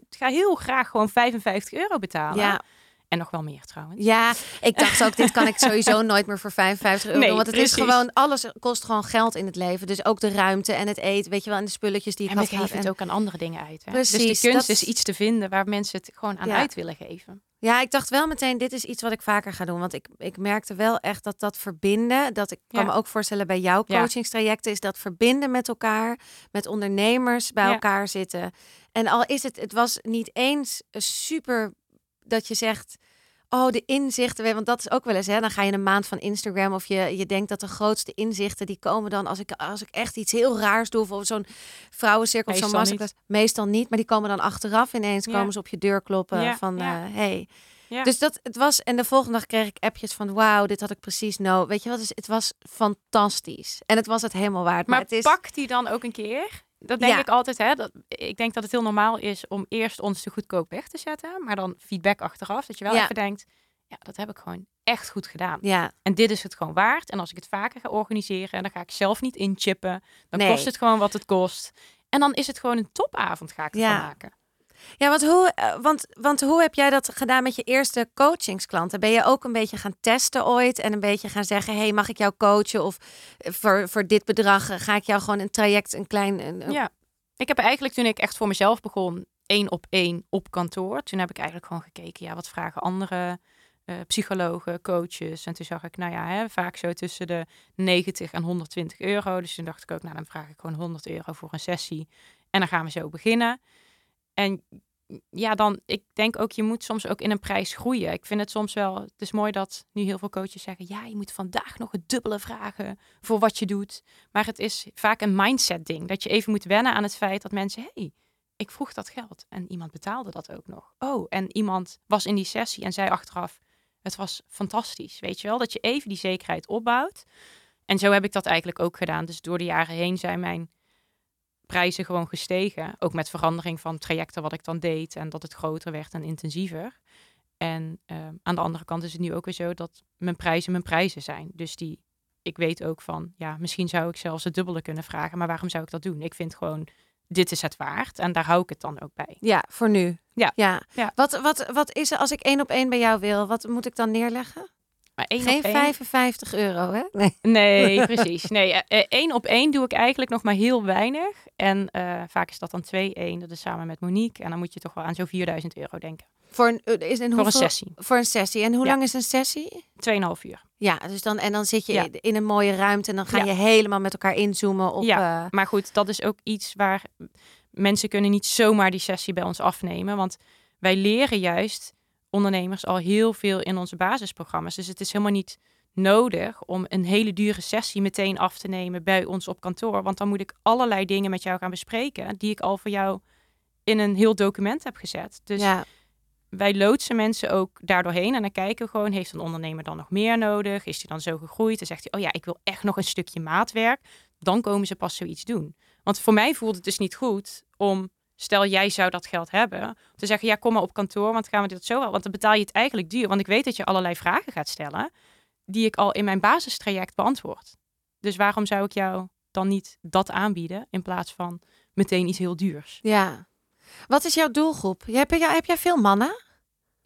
ga heel graag gewoon 55 euro betalen. En nog wel meer trouwens. ja. Ik dacht ook, dit kan ik sowieso nooit meer voor 55 euro Nee, doen. Want het is gewoon, alles kost gewoon geld in het leven. Dus ook de ruimte en het eten, weet je wel, en de spulletjes die ik En had geven het En- ook aan andere dingen uit. Hè? Precies, dus de kunst dat- is iets te vinden waar mensen het gewoon aan Ja. uit willen geven. Ja, ik dacht wel meteen, dit is iets wat ik vaker ga doen. Want ik, ik merkte wel echt dat dat verbinden, dat ik kan Ja. me ook voorstellen bij jouw coachingstrajecten, is dat verbinden met elkaar, met ondernemers bij Ja. elkaar zitten. En al is het, het was niet eens super dat je zegt, oh de inzichten, want dat is ook wel eens, hè, dan ga je een maand van Instagram of je, je denkt dat de grootste inzichten die komen dan als ik, als ik echt iets heel raars doe, of zo'n vrouwencirkel of zo'n Meestal masterclass. Meestal niet, maar die komen dan achteraf ineens, Ja. komen ze op je deur kloppen Ja, van, ja. eh, hey. Dus dat het was en de volgende dag kreeg ik appjes van wauw, dit had ik precies nodig. Weet je wat? Dus het was fantastisch en het was het helemaal waard. Maar, Maar het is pak die dan ook een keer. Dat denk Ja. ik altijd. Hè? Dat, ik denk dat het heel normaal is om eerst ons te goedkoop weg te zetten. Maar dan feedback achteraf. Dat je wel Ja. even denkt, ja, dat heb ik gewoon echt goed gedaan. ja, En dit is het gewoon waard. En als ik het vaker ga organiseren en dan ga ik zelf niet inchippen. Dan Nee. kost het gewoon wat het kost. En dan is het gewoon een topavond ga ik Ja. maken. Ja, want hoe, eh, want, want hoe heb jij dat gedaan met je eerste coachingsklanten? Ben je ook een beetje gaan testen ooit en een beetje gaan zeggen: hey, mag ik jou coachen? Of eh, voor, voor dit bedrag eh, ga ik jou gewoon een traject, een klein. Ja, ik heb eigenlijk toen ik echt voor mezelf begon, één op één op kantoor. Toen heb ik eigenlijk gewoon gekeken, ja, wat vragen andere psychologen, coaches. En toen zag ik, nou ja, hè, vaak zo tussen de 90 en 120 euro. Dus toen dacht ik ook, nou dan vraag ik gewoon 100 euro voor een sessie. En dan gaan we zo beginnen. En ja, dan, ik denk ook, je moet soms ook in een prijs groeien. Ik vind het soms wel, het is mooi dat nu heel veel coaches zeggen, ja, je moet vandaag nog het dubbele vragen voor wat je doet. Maar het is vaak een mindset ding, dat je even moet wennen aan het feit dat mensen, hey, ik vroeg dat geld en iemand betaalde dat ook nog. Oh, en iemand was in die sessie en zei achteraf, het was fantastisch, weet je wel? Dat je even die zekerheid opbouwt. En zo heb ik dat eigenlijk ook gedaan. Dus door de jaren heen zijn mijn prijzen gewoon gestegen. Ook met verandering van trajecten wat ik dan deed en dat het groter werd en intensiever. En uh, aan de andere kant is het nu ook weer zo dat mijn prijzen mijn prijzen zijn. Dus die, ik weet ook van, ja, misschien zou ik zelfs het dubbele kunnen vragen, maar waarom zou ik dat doen? Ik vind gewoon, dit is het waard en daar hou ik het dan ook bij. Ja, voor nu. Ja. ja. Ja. Wat, wat, wat is er als ik één op één bij jou wil? Wat moet ik dan neerleggen? Maar één Geen op één, 55 euro, hè? Nee. Nee, precies. Nee, eh, eh, één op één doe ik eigenlijk nog maar heel weinig. En eh, vaak is dat dan 2-1. Dat is samen met Monique. En dan moet je toch wel aan zo'n 4000 euro denken. Voor een, is een, Voor een sessie. Voor een sessie. En hoe Ja. lang is een sessie? 2,5 uur. Ja, dus dan, en dan zit je Ja. in een mooie ruimte en dan ga Ja. je helemaal met elkaar inzoomen op... Ja. Maar goed, dat is ook iets waar mensen kunnen niet zomaar die sessie bij ons afnemen. Want wij leren juist ondernemers al heel veel in onze basisprogramma's. Dus het is helemaal niet nodig om een hele dure sessie meteen af te nemen bij ons op kantoor. Want dan moet ik allerlei dingen met jou gaan bespreken die ik al voor jou in een heel document heb gezet. Dus ja. wij loodsen mensen ook daardoorheen en dan kijken we gewoon, heeft een ondernemer dan nog meer nodig? Is hij dan zo gegroeid? Dan zegt hij, oh ja, ik wil echt nog een stukje maatwerk. Dan komen ze pas zoiets doen. Want voor mij voelt het dus niet goed om, stel jij zou dat geld hebben, te zeggen, ja, kom maar op kantoor, want gaan we dit zo wel. Want dan betaal je het eigenlijk duur, want ik weet dat je allerlei vragen gaat stellen die ik al in mijn basistraject beantwoord. Dus waarom zou ik jou dan niet dat aanbieden in plaats van meteen iets heel duurs? ja. Wat is jouw doelgroep? Heb, je, heb jij veel mannen?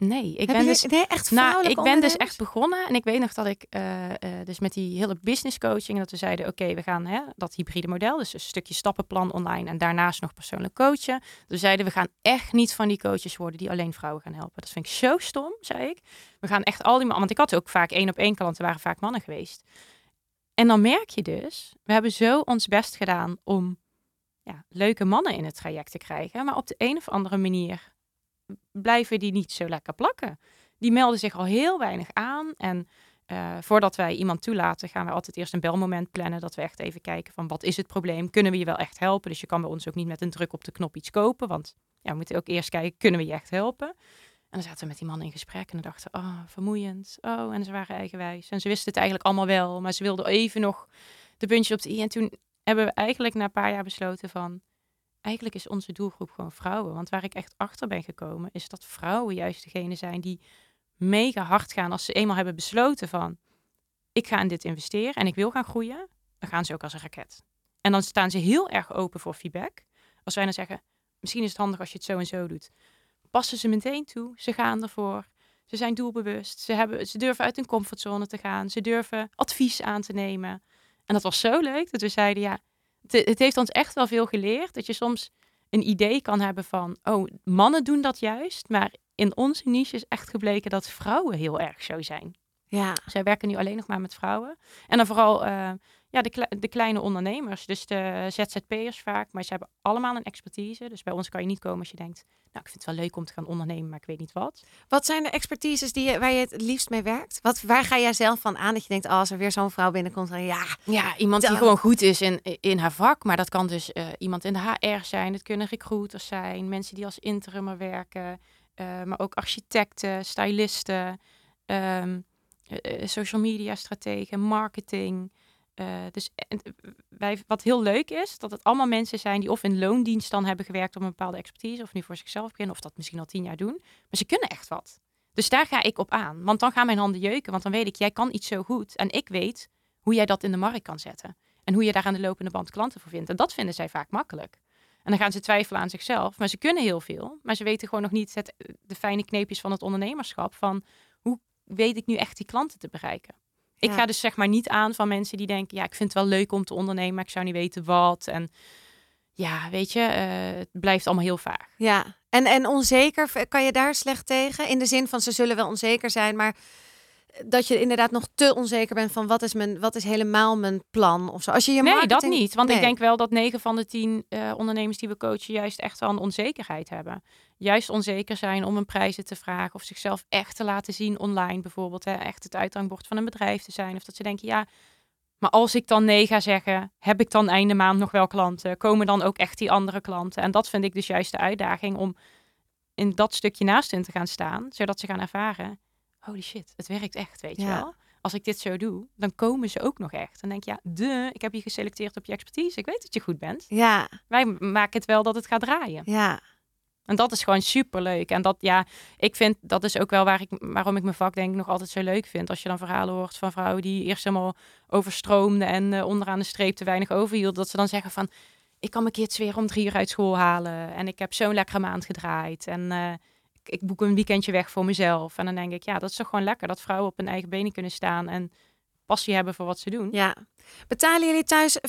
Nee, ik Heb ben je, dus nee, echt Nou, ik ben dus echt begonnen en ik weet nog dat ik eh, eh, dus met die hele business coaching dat we zeiden, oké, we gaan hè, dat hybride model, dus een stukje stappenplan online en daarnaast nog persoonlijk coachen. Dus we zeiden, we gaan echt niet van die coaches worden die alleen vrouwen gaan helpen. Dat vind ik zo stom, zei ik. We gaan echt al die mannen, want ik had ook vaak één op één klanten, waren vaak mannen geweest. En dan merk je dus, we hebben zo ons best gedaan om ja, leuke mannen in het traject te krijgen, maar op de een of andere manier blijven die niet zo lekker plakken die melden zich al heel weinig aan. En eh, voordat wij iemand toelaten, gaan we altijd eerst een belmoment plannen. Dat we echt even kijken van wat is het probleem? Kunnen we je wel echt helpen? Dus je kan bij ons ook niet met een druk op de knop iets kopen. Want ja, we moeten ook eerst kijken, kunnen we je echt helpen? En dan zaten we met die man in gesprek en dan dachten we, oh, vermoeiend. Oh, en ze waren eigenwijs. En ze wisten het eigenlijk allemaal wel, maar ze wilden even nog de puntje op de i. En toen hebben we eigenlijk na een paar jaar besloten van, eigenlijk is onze doelgroep gewoon vrouwen. Want waar ik echt achter ben gekomen, is dat vrouwen juist degene zijn die mega hard gaan als ze eenmaal hebben besloten van ik ga in dit investeren en ik wil gaan groeien, dan gaan ze ook als een raket. En dan staan ze heel erg open voor feedback. Als wij dan zeggen, misschien is het handig als je het zo en zo doet, passen ze meteen toe. Ze gaan ervoor. Ze zijn doelbewust. Ze, hebben, ze durven uit hun comfortzone te gaan. Ze durven advies aan te nemen. En dat was zo leuk dat we zeiden, ja, het, het heeft ons echt wel veel geleerd. Dat je soms een idee kan hebben van, oh, mannen doen dat juist. Maar in onze niche is echt gebleken dat vrouwen heel erg zo zijn. Ja, Zij werken nu alleen nog maar met vrouwen. En dan vooral eh, ja, de, kle- de kleine ondernemers, dus de ZZP'ers vaak. Maar ze hebben allemaal een expertise. Dus bij ons kan je niet komen als je denkt, nou, ik vind het wel leuk om te gaan ondernemen, maar ik weet niet wat. Wat zijn de expertises die je, waar je het liefst mee werkt? Wat, waar ga jij zelf van aan dat je denkt, oh, als er weer zo'n vrouw binnenkomt, dan ja, Ja, iemand die gewoon goed is in, in haar vak. Maar dat kan dus eh, iemand in de HR zijn. Het kunnen recruiters zijn. Mensen die als interimmer werken. eh, maar ook architecten, stylisten. ehm, eh, eh, social media strategen, marketing. Eh, dus eh, wij, wat heel leuk is, dat het allemaal mensen zijn die of in loondienst dan hebben gewerkt op een bepaalde expertise. Of nu voor zichzelf beginnen. Of dat misschien al tien jaar doen. Maar ze kunnen echt wat. Dus daar ga ik op aan. Want dan gaan mijn handen jeuken. Want dan weet ik, jij kan iets zo goed. En ik weet hoe jij dat in de markt kan zetten. En hoe je daar aan de lopende band klanten voor vindt. En dat vinden zij vaak makkelijk. En dan gaan ze twijfelen aan zichzelf. Maar ze kunnen heel veel. Maar ze weten gewoon nog niet het, de fijne kneepjes van het ondernemerschap. Van hoe weet ik nu echt die klanten te bereiken? Ik Ja. ga dus zeg maar niet aan van mensen die denken... ja, ik vind het wel leuk om te ondernemen, maar ik zou niet weten wat. En ja, weet je, eh, het blijft allemaal heel vaag. Ja, en, en onzeker, kan je daar slecht tegen? In de zin van ze zullen wel onzeker zijn, maar dat je inderdaad nog te onzeker bent van wat is, mijn, wat is helemaal mijn plan of zo. Als je je nee, marketing... dat niet. Want Nee. ik denk wel dat 9 van de 10 eh, ondernemers die we coachen juist echt wel een onzekerheid hebben. Juist onzeker zijn om een prijzen te vragen of zichzelf echt te laten zien online bijvoorbeeld. Hè, echt het uithangbord van een bedrijf te zijn. Of dat ze denken, ja, maar als ik dan nee ga zeggen, heb ik dan einde maand nog wel klanten? Komen dan ook echt die andere klanten? En dat vind ik dus juist de uitdaging om in dat stukje naast hun te gaan staan, zodat ze gaan ervaren, holy shit, het werkt echt, weet je wel. Als ik dit zo doe, dan komen ze ook nog echt. Dan denk je, ja, de, ik heb je geselecteerd op je expertise. Ik weet dat je goed bent. Ja, Wij maken het wel dat het gaat draaien. ja, En dat is gewoon super leuk. En dat, ja, ik vind dat is ook wel waar ik, waarom ik mijn vak denk ik nog altijd zo leuk vind. Als je dan verhalen hoort van vrouwen die eerst helemaal overstroomden en eh, onderaan de streep te weinig overhield. Dat ze dan zeggen van, ik kan mijn kids weer om drie uur uit school halen. En ik heb zo'n lekkere maand gedraaid. En eh, ik, boek een weekendje weg voor mezelf. En dan denk ik, ja, dat is toch gewoon lekker. Dat vrouwen op hun eigen benen kunnen staan en passie hebben voor wat ze doen. ja. Betalen jullie thuis 50-50?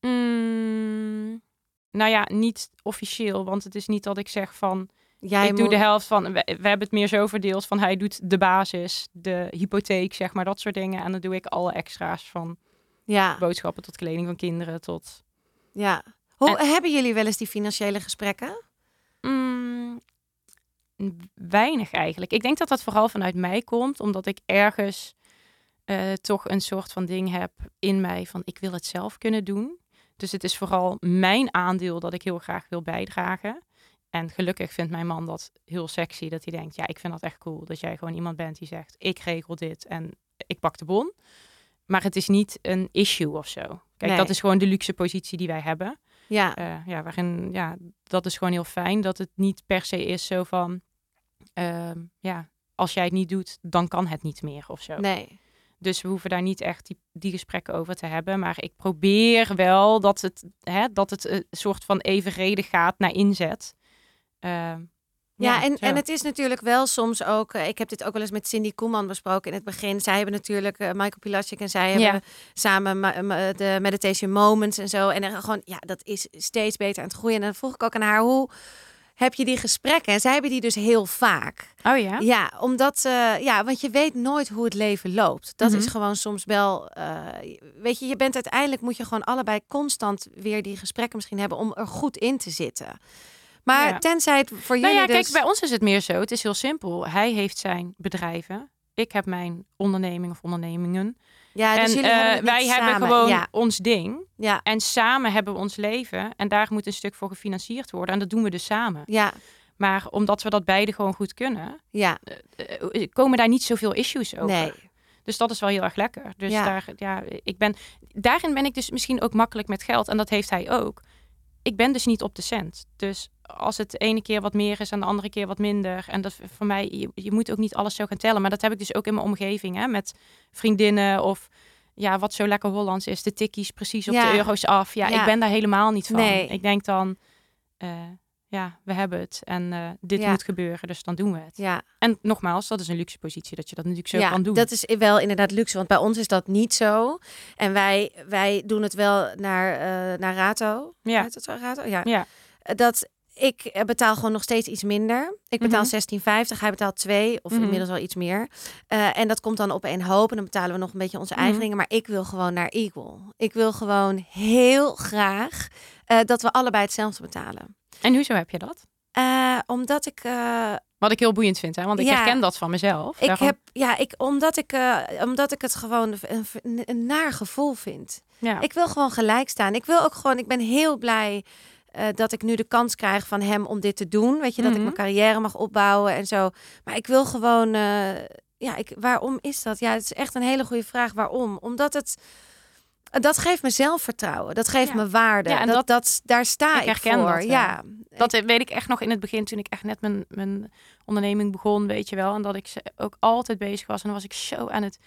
Mm, nou ja, niet officieel. Want het is niet dat ik zeg van, Jij ik doe de helft van. We, we hebben het meer zo verdeeld van hij doet de basis, de hypotheek, zeg maar, dat soort dingen. En dan doe ik alle extra's van Ja, boodschappen tot kleding van kinderen tot. ja. Hoe hebben jullie wel eens die financiële gesprekken? Mm, weinig eigenlijk. Ik denk dat dat vooral vanuit mij komt, omdat ik ergens eh, toch een soort van ding heb in mij van ik wil het zelf kunnen doen. Dus het is vooral mijn aandeel dat ik heel graag wil bijdragen. En gelukkig vindt mijn man dat heel sexy, dat hij denkt, ja, ik vind dat echt cool. Dat jij gewoon iemand bent die zegt, ik regel dit en ik pak de bon. Maar het is niet een issue of zo. Kijk, Nee. dat is gewoon de luxe positie die wij hebben. Ja, Eh, ja, waarin, ja, dat is gewoon heel fijn. Dat het niet per se is zo van, ehm, ja, als jij het niet doet, dan kan het niet meer of zo. nee. Dus we hoeven daar niet echt die, die gesprekken over te hebben. Maar ik probeer wel dat het, hè, dat het een soort van evenredig gaat naar inzet. Ehm, Ja, en, en het is natuurlijk wel soms ook. eh, ik heb dit ook wel eens met Cindy Koeman besproken in het begin. Zij hebben natuurlijk eh, Michael Pilatschik en zij Ja. hebben samen de Meditation Moments en zo. En er gewoon, ja, dat is steeds beter aan het groeien. En dan vroeg ik ook aan haar hoe heb je die gesprekken? En zij hebben die dus heel vaak. Oh ja? Ja, omdat, eh, ja, want je weet nooit hoe het leven loopt. Dat Mhm. is gewoon soms wel, weet je, je bent uiteindelijk moet je gewoon allebei constant weer die gesprekken misschien hebben om er goed in te zitten. Maar Ja. tenzij het voor Nou jullie ja, dus... kijk, bij ons is het meer zo. Het is heel simpel. Hij heeft zijn bedrijven. Ik heb mijn onderneming of ondernemingen. Ja, dus en jullie eh, hebben wij hebben gewoon Ja, ons ding. ja, En samen hebben we ons leven. En daar moet een stuk voor gefinancierd worden. En dat doen we dus samen. ja, Maar omdat we dat beide gewoon goed kunnen, ja. eh, komen daar niet zoveel issues over. Nee. Dus dat is wel heel erg lekker. Dus Ja. daar, ja, ik ben, daarin ben ik dus misschien ook makkelijk met geld. En dat heeft hij ook. Ik ben dus niet op de cent. Dus als het de ene keer wat meer is en de andere keer wat minder. En dat voor mij, je, je moet ook niet alles zo gaan tellen. Maar dat heb ik dus ook in mijn omgeving. Hè, met vriendinnen of ja, wat zo lekker Hollands is. De tikkies precies op Ja. de euro's af. Ja, Ja. ik ben daar helemaal niet van. Nee. Ik denk dan, eh, ja, we hebben het. En eh, dit Ja. moet gebeuren, dus dan doen we het. Ja, En nogmaals, dat is een luxe positie. Dat je dat natuurlijk zo ja kan doen. dat is wel inderdaad luxe, want bij ons is dat niet zo. En wij, wij doen het wel naar, eh, naar Rato. Ja. Heet het zo, Rato? Ja. Ja. Dat ik eh, betaal gewoon nog steeds iets minder. Ik betaal Mhm. 16,50, hij betaalt 2 of Mhm. inmiddels wel iets meer. Eh, en dat komt dan op één hoop en dan betalen we nog een beetje onze eigen Mhm. dingen. Maar ik wil gewoon naar Equal. Ik wil gewoon heel graag eh, dat we allebei hetzelfde betalen. En hoezo heb je dat? Omdat ik Wat ik heel boeiend vind, hè? want ik Ja. herken dat van mezelf. Ik Daarom- heb, ja, ik, omdat, ik, omdat ik het gewoon een, een, een naar gevoel vind. ja. Ik wil gewoon gelijk staan. Ik wil ook gewoon, ik ben heel blij eh, dat ik nu de kans krijg van hem om dit te doen. Weet je, dat ik Mhm. mijn carrière mag opbouwen en zo. Maar ik wil gewoon, eh, ja, ik, waarom is dat? Ja, het is echt een hele goede vraag. Waarom? Omdat het, dat geeft me zelfvertrouwen. Dat geeft Ja. me waarde. Ja, en dat, dat, dat- daar sta ik ik, herken voor. dat ja, dat weet ik echt nog in het begin, toen ik echt net mijn, mijn onderneming begon, weet je wel. En dat ik ze- ook altijd bezig was. En dan was ik zo aan het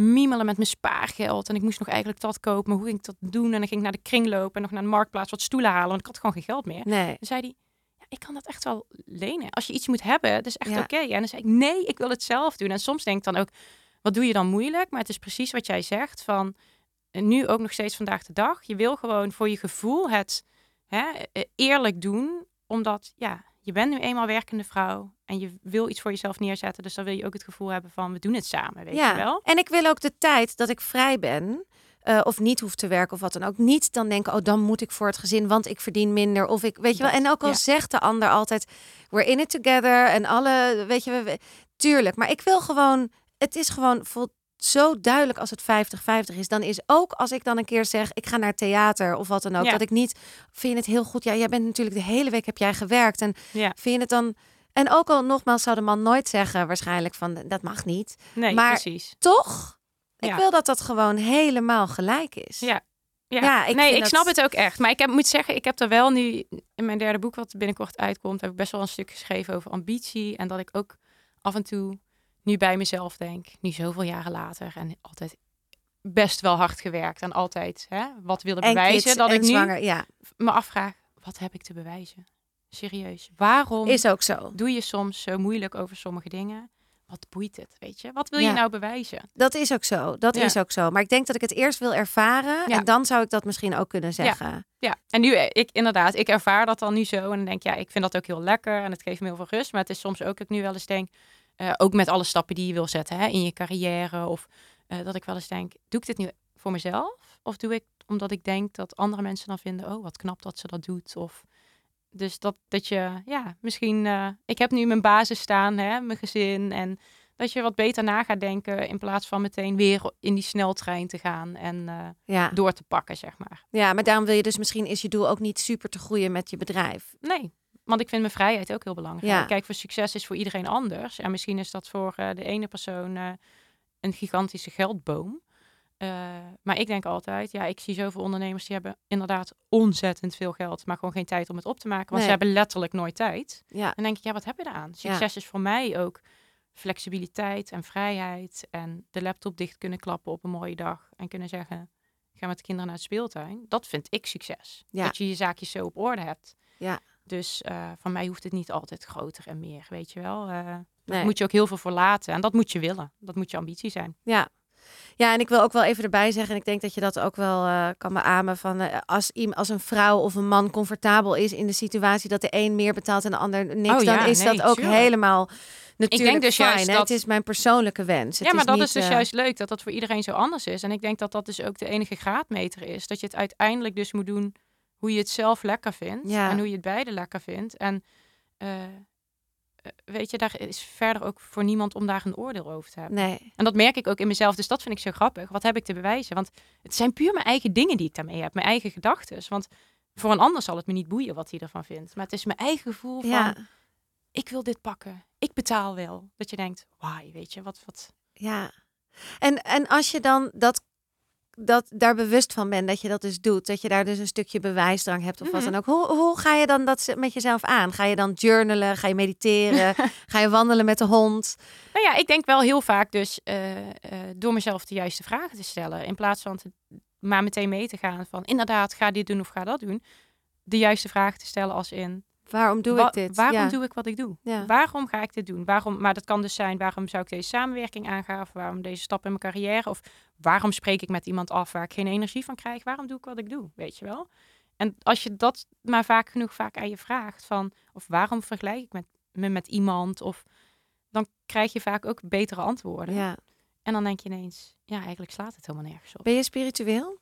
miemelen met mijn spaargeld. En ik moest nog eigenlijk dat kopen. Maar hoe ging ik dat doen? En dan ging ik naar de kringloop en nog naar de marktplaats wat stoelen halen. Want ik had gewoon geen geld meer. Nee. Dan zei hij, ja, ik kan dat echt wel lenen. Als je iets moet hebben, dat is echt Ja. oké. En dan zei ik, nee, ik wil het zelf doen. En soms denk ik dan ook, wat doe je dan moeilijk? Maar het is precies wat jij zegt van, en nu ook nog steeds vandaag de dag. Je wil gewoon voor je gevoel het hè, eh, eerlijk doen. Omdat, ja, je bent nu eenmaal werkende vrouw. En je wil iets voor jezelf neerzetten. Dus dan wil je ook het gevoel hebben van, we doen het samen, weet je wel? En ik wil ook de tijd dat ik vrij ben. eh, of niet hoef te werken of wat dan ook. Niet dan denken, oh, dan moet ik voor het gezin, want ik verdien minder. Of ik, weet je wel. En ook al ja. zegt de ander altijd, we're in it together. En alle, weet je, we- we, tuurlijk. Maar ik wil gewoon, het is gewoon vol, zo duidelijk als het 50-50 is. Dan is ook als ik dan een keer zeg, ik ga naar theater of wat dan ook. Ja. Dat ik niet, vind je het heel goed? Ja, jij bent natuurlijk de hele week heb jij gewerkt. En Ja. vind je het dan... En ook al nogmaals zou de man nooit zeggen waarschijnlijk van, dat mag niet. Nee, Maar- precies. Toch? Ik Ja. wil dat dat gewoon helemaal gelijk is. Ja. Ja, Ja, ik nee, ik dat- snap het ook echt. Maar ik heb, moet zeggen, ik heb er wel nu in mijn derde boek, wat binnenkort uitkomt, heb ik best wel een stuk geschreven over ambitie. En dat ik ook af en toe nu bij mezelf denk, nu zoveel jaren later en altijd best wel hard gewerkt en altijd hè, wat willen En bewijzen. kids dat en ik nu zwanger, ja, me afvraag, wat heb ik te bewijzen? Serieus, waarom is ook zo. doe je soms zo moeilijk over sommige dingen? Wat boeit het, weet je? Wat wil je nou bewijzen? Dat is ook zo. Dat Ja. is ook zo. Maar ik denk dat ik het eerst wil ervaren Ja. en dan zou ik dat misschien ook kunnen zeggen. Ja, en nu, eh, ik inderdaad, ik ervaar dat dan nu zo. En dan denk ja, ik vind dat ook heel lekker en het geeft me heel veel rust. Maar het is soms ook dat ik nu wel eens denk, eh, ook met alle stappen die je wil zetten hè, in je carrière. Of eh, dat ik wel eens denk, doe ik dit nu voor mezelf? Of doe ik omdat ik denk dat andere mensen dan vinden, oh, wat knap dat ze dat doet. Of dus dat, dat je, ja, misschien, eh, ik heb nu mijn basis staan, hè, mijn gezin. En dat je wat beter na gaat denken in plaats van meteen weer in die sneltrein te gaan en Ja. door te pakken, zeg maar. ja, maar daarom wil je dus misschien is je doel ook niet super te groeien met je bedrijf. Nee, want ik vind mijn vrijheid ook heel belangrijk. Ja. Kijk, voor succes is voor iedereen anders. En misschien is dat voor eh, de ene persoon eh, een gigantische geldboom. Eh, maar ik denk altijd, ja, ik zie zoveel ondernemers die hebben inderdaad ontzettend veel geld, maar gewoon geen tijd om het op te maken. Want Nee. ze hebben letterlijk nooit tijd. Ja. Dan denk ik, ja, wat heb je eraan? Succes is voor mij ook flexibiliteit en vrijheid en de laptop dicht kunnen klappen op een mooie dag en kunnen zeggen, ga met de kinderen naar het speeltuin. Dat vind ik succes. Ja. Dat je je zaakjes zo op orde hebt. Ja. Dus eh van mij hoeft het niet altijd groter en meer, weet je wel. Eh Nee. Daar moet je ook heel veel voor laten en dat moet je willen. Dat moet je ambitie zijn. Ja. Ja, en ik wil ook wel even erbij zeggen, en ik denk dat je dat ook wel eh, kan beamen, van eh, als, als een vrouw of een man comfortabel is in de situatie dat de een meer betaalt en de ander niks, Oh ja, dan is nee, dat ook helemaal natuurlijk denk dus fijn. juist hè? dat- Het is mijn persoonlijke wens. Het ja, maar dat niet, is dus eh, juist leuk dat dat voor iedereen zo anders is. En ik denk dat dat dus ook de enige graadmeter is. Dat je het uiteindelijk dus moet doen hoe je het zelf lekker vindt. Ja. En hoe je het beide lekker vindt. En eh, eh, weet je, daar is verder ook voor niemand om daar een oordeel over te hebben. Nee. En dat merk ik ook in mezelf. Dus dat vind ik zo grappig. Wat heb ik te bewijzen? Want het zijn puur mijn eigen dingen die ik daarmee heb. Mijn eigen gedachten. Want voor een ander zal het me niet boeien wat hij ervan vindt. Maar het is mijn eigen gevoel van... Ja. Ik wil dit pakken. Ik betaal wel. Dat je denkt, why, weet je, wat... wat Ja. En, en als je dan dat, dat daar bewust van bent dat je dat dus doet, dat je daar dus een stukje bewijsdrang hebt of wat Mhm. dan ook. Hoe, hoe ga je dan dat met jezelf aan? Ga je dan journalen? Ga je mediteren? ga je wandelen met de hond? Nou ja, ik denk wel heel vaak dus eh, eh, door mezelf de juiste vragen te stellen. In plaats van te, maar meteen mee te gaan van inderdaad, ga dit doen of ga dat doen. De juiste vragen te stellen als in, Waarom doe wa- ik dit? waarom ja. doe ik wat ik doe? Ja. Waarom ga ik dit doen? Waarom, maar dat kan dus zijn, waarom zou ik deze samenwerking aangaan? Of waarom deze stap in mijn carrière? Of waarom spreek ik met iemand af waar ik geen energie van krijg? Waarom doe ik wat ik doe? Weet je wel? En als je dat maar vaak genoeg vaak aan je vraagt van, of waarom vergelijk ik met, me met iemand? Of dan krijg je vaak ook betere antwoorden. ja. En dan denk je ineens, ja, eigenlijk slaat het helemaal nergens op. Ben je spiritueel?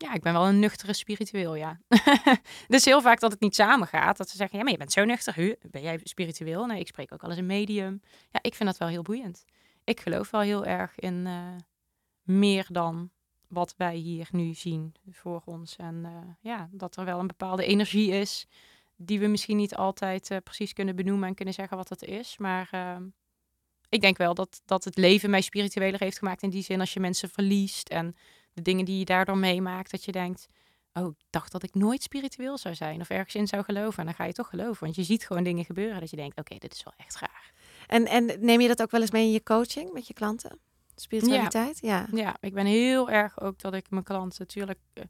Ja, ik ben wel een nuchtere spiritueel, ja. dus heel vaak dat het niet samengaat. Dat ze zeggen, ja, maar je bent zo nuchter. Ben jij spiritueel? Nee, ik spreek ook al eens een medium. Ja, ik vind dat wel heel boeiend. Ik geloof wel heel erg in eh, meer dan wat wij hier nu zien voor ons. En eh, ja, dat er wel een bepaalde energie is die we misschien niet altijd eh, precies kunnen benoemen en kunnen zeggen wat dat is. Maar ehm, ik denk wel dat, dat het leven mij spiritueler heeft gemaakt in die zin als je mensen verliest en de dingen die je daardoor meemaakt, dat je denkt, oh, ik dacht dat ik nooit spiritueel zou zijn of ergens in zou geloven. En dan ga je toch geloven, want je ziet gewoon dingen gebeuren dat je denkt, oké, dit is wel echt raar. En, en neem je dat ook wel eens mee in je coaching met je klanten? Spiritualiteit, ja. Ja, ik ben heel erg ook dat ik mijn klanten natuurlijk eh,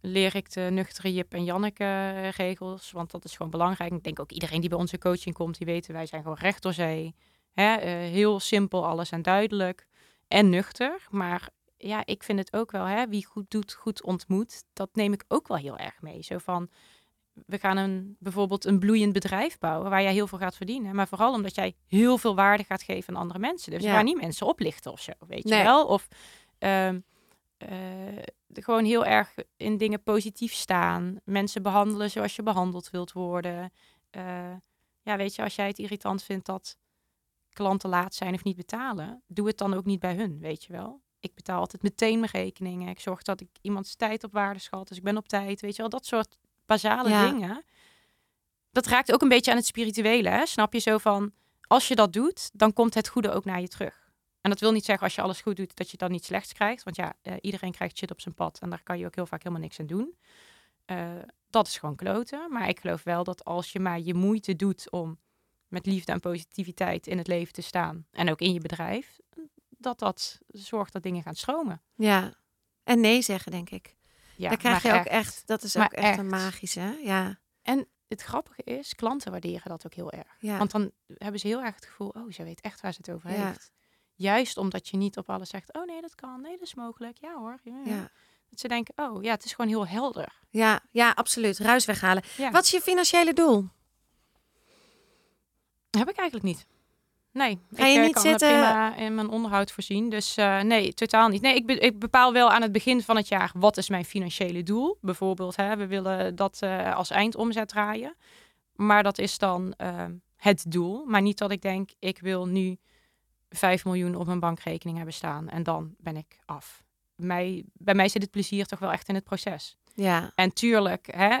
leer ik de nuchtere Jip en Janneke eh, regels, want dat is gewoon belangrijk. Ik denk ook iedereen die bij onze coaching komt, die weten wij zijn gewoon recht door zee. Hè? eh, heel simpel alles en duidelijk en nuchter. Maar ja, ik vind het ook wel, hè, wie goed doet, goed ontmoet. Dat neem ik ook wel heel erg mee. Zo van, we gaan een, bijvoorbeeld een bloeiend bedrijf bouwen waar jij heel veel gaat verdienen. Maar vooral omdat jij heel veel waarde gaat geven aan andere mensen. Dus Ja. gaan niet mensen oplichten of zo, weet Nee. je wel. Of ehm, eh, gewoon heel erg in dingen positief staan. Mensen behandelen zoals je behandeld wilt worden. Eh, ja, weet je, als jij het irritant vindt dat klanten laat zijn of niet betalen, doe het dan ook niet bij hun, weet je wel. Ik betaal altijd meteen mijn rekeningen. Ik zorg dat ik iemands tijd op waarde schat. Dus ik ben op tijd, weet je wel. Dat soort basale Ja. dingen. Dat raakt ook een beetje aan het spirituele, hè? snap je? Zo van, als je dat doet, dan komt het goede ook naar je terug. En dat wil niet zeggen als je alles goed doet, dat je dan niet slechts krijgt. Want ja, eh, iedereen krijgt shit op zijn pad. En daar kan je ook heel vaak helemaal niks aan doen. Eh, dat is gewoon kloten. Maar ik geloof wel dat als je maar je moeite doet om met liefde en positiviteit in het leven te staan. En ook in je bedrijf. Dat dat zorgt dat dingen gaan stromen. Ja. En nee zeggen, denk ik. Ja, Daar krijg je ook echt, dat is ook echt, een magische? Ja. En het grappige is, klanten waarderen dat ook heel erg. Ja. Want dan hebben ze heel erg het gevoel, oh, ze weet echt waar ze het over Ja. heeft. Juist omdat je niet op alles zegt, oh nee, dat kan, nee, dat is mogelijk. Ja hoor. Ja. Dat ze denken, oh ja, het is gewoon heel helder. Ja, ja, absoluut. Ruis weghalen. Ja. Wat is je financiële doel? Heb ik eigenlijk niet. Nee, Ga ik je eh, niet kan zitten- prima in mijn onderhoud voorzien. Dus eh, nee, totaal niet. Nee, ik, be- ik bepaal wel aan het begin van het jaar wat is mijn financiële doel. Bijvoorbeeld, hè, we willen dat eh, als eindomzet draaien. Maar dat is dan eh, het doel. Maar niet dat ik denk, ik wil nu 5 miljoen op mijn bankrekening hebben staan. En dan ben ik af. Mij, bij mij zit het plezier toch wel echt in het proces. Ja, En tuurlijk, hè,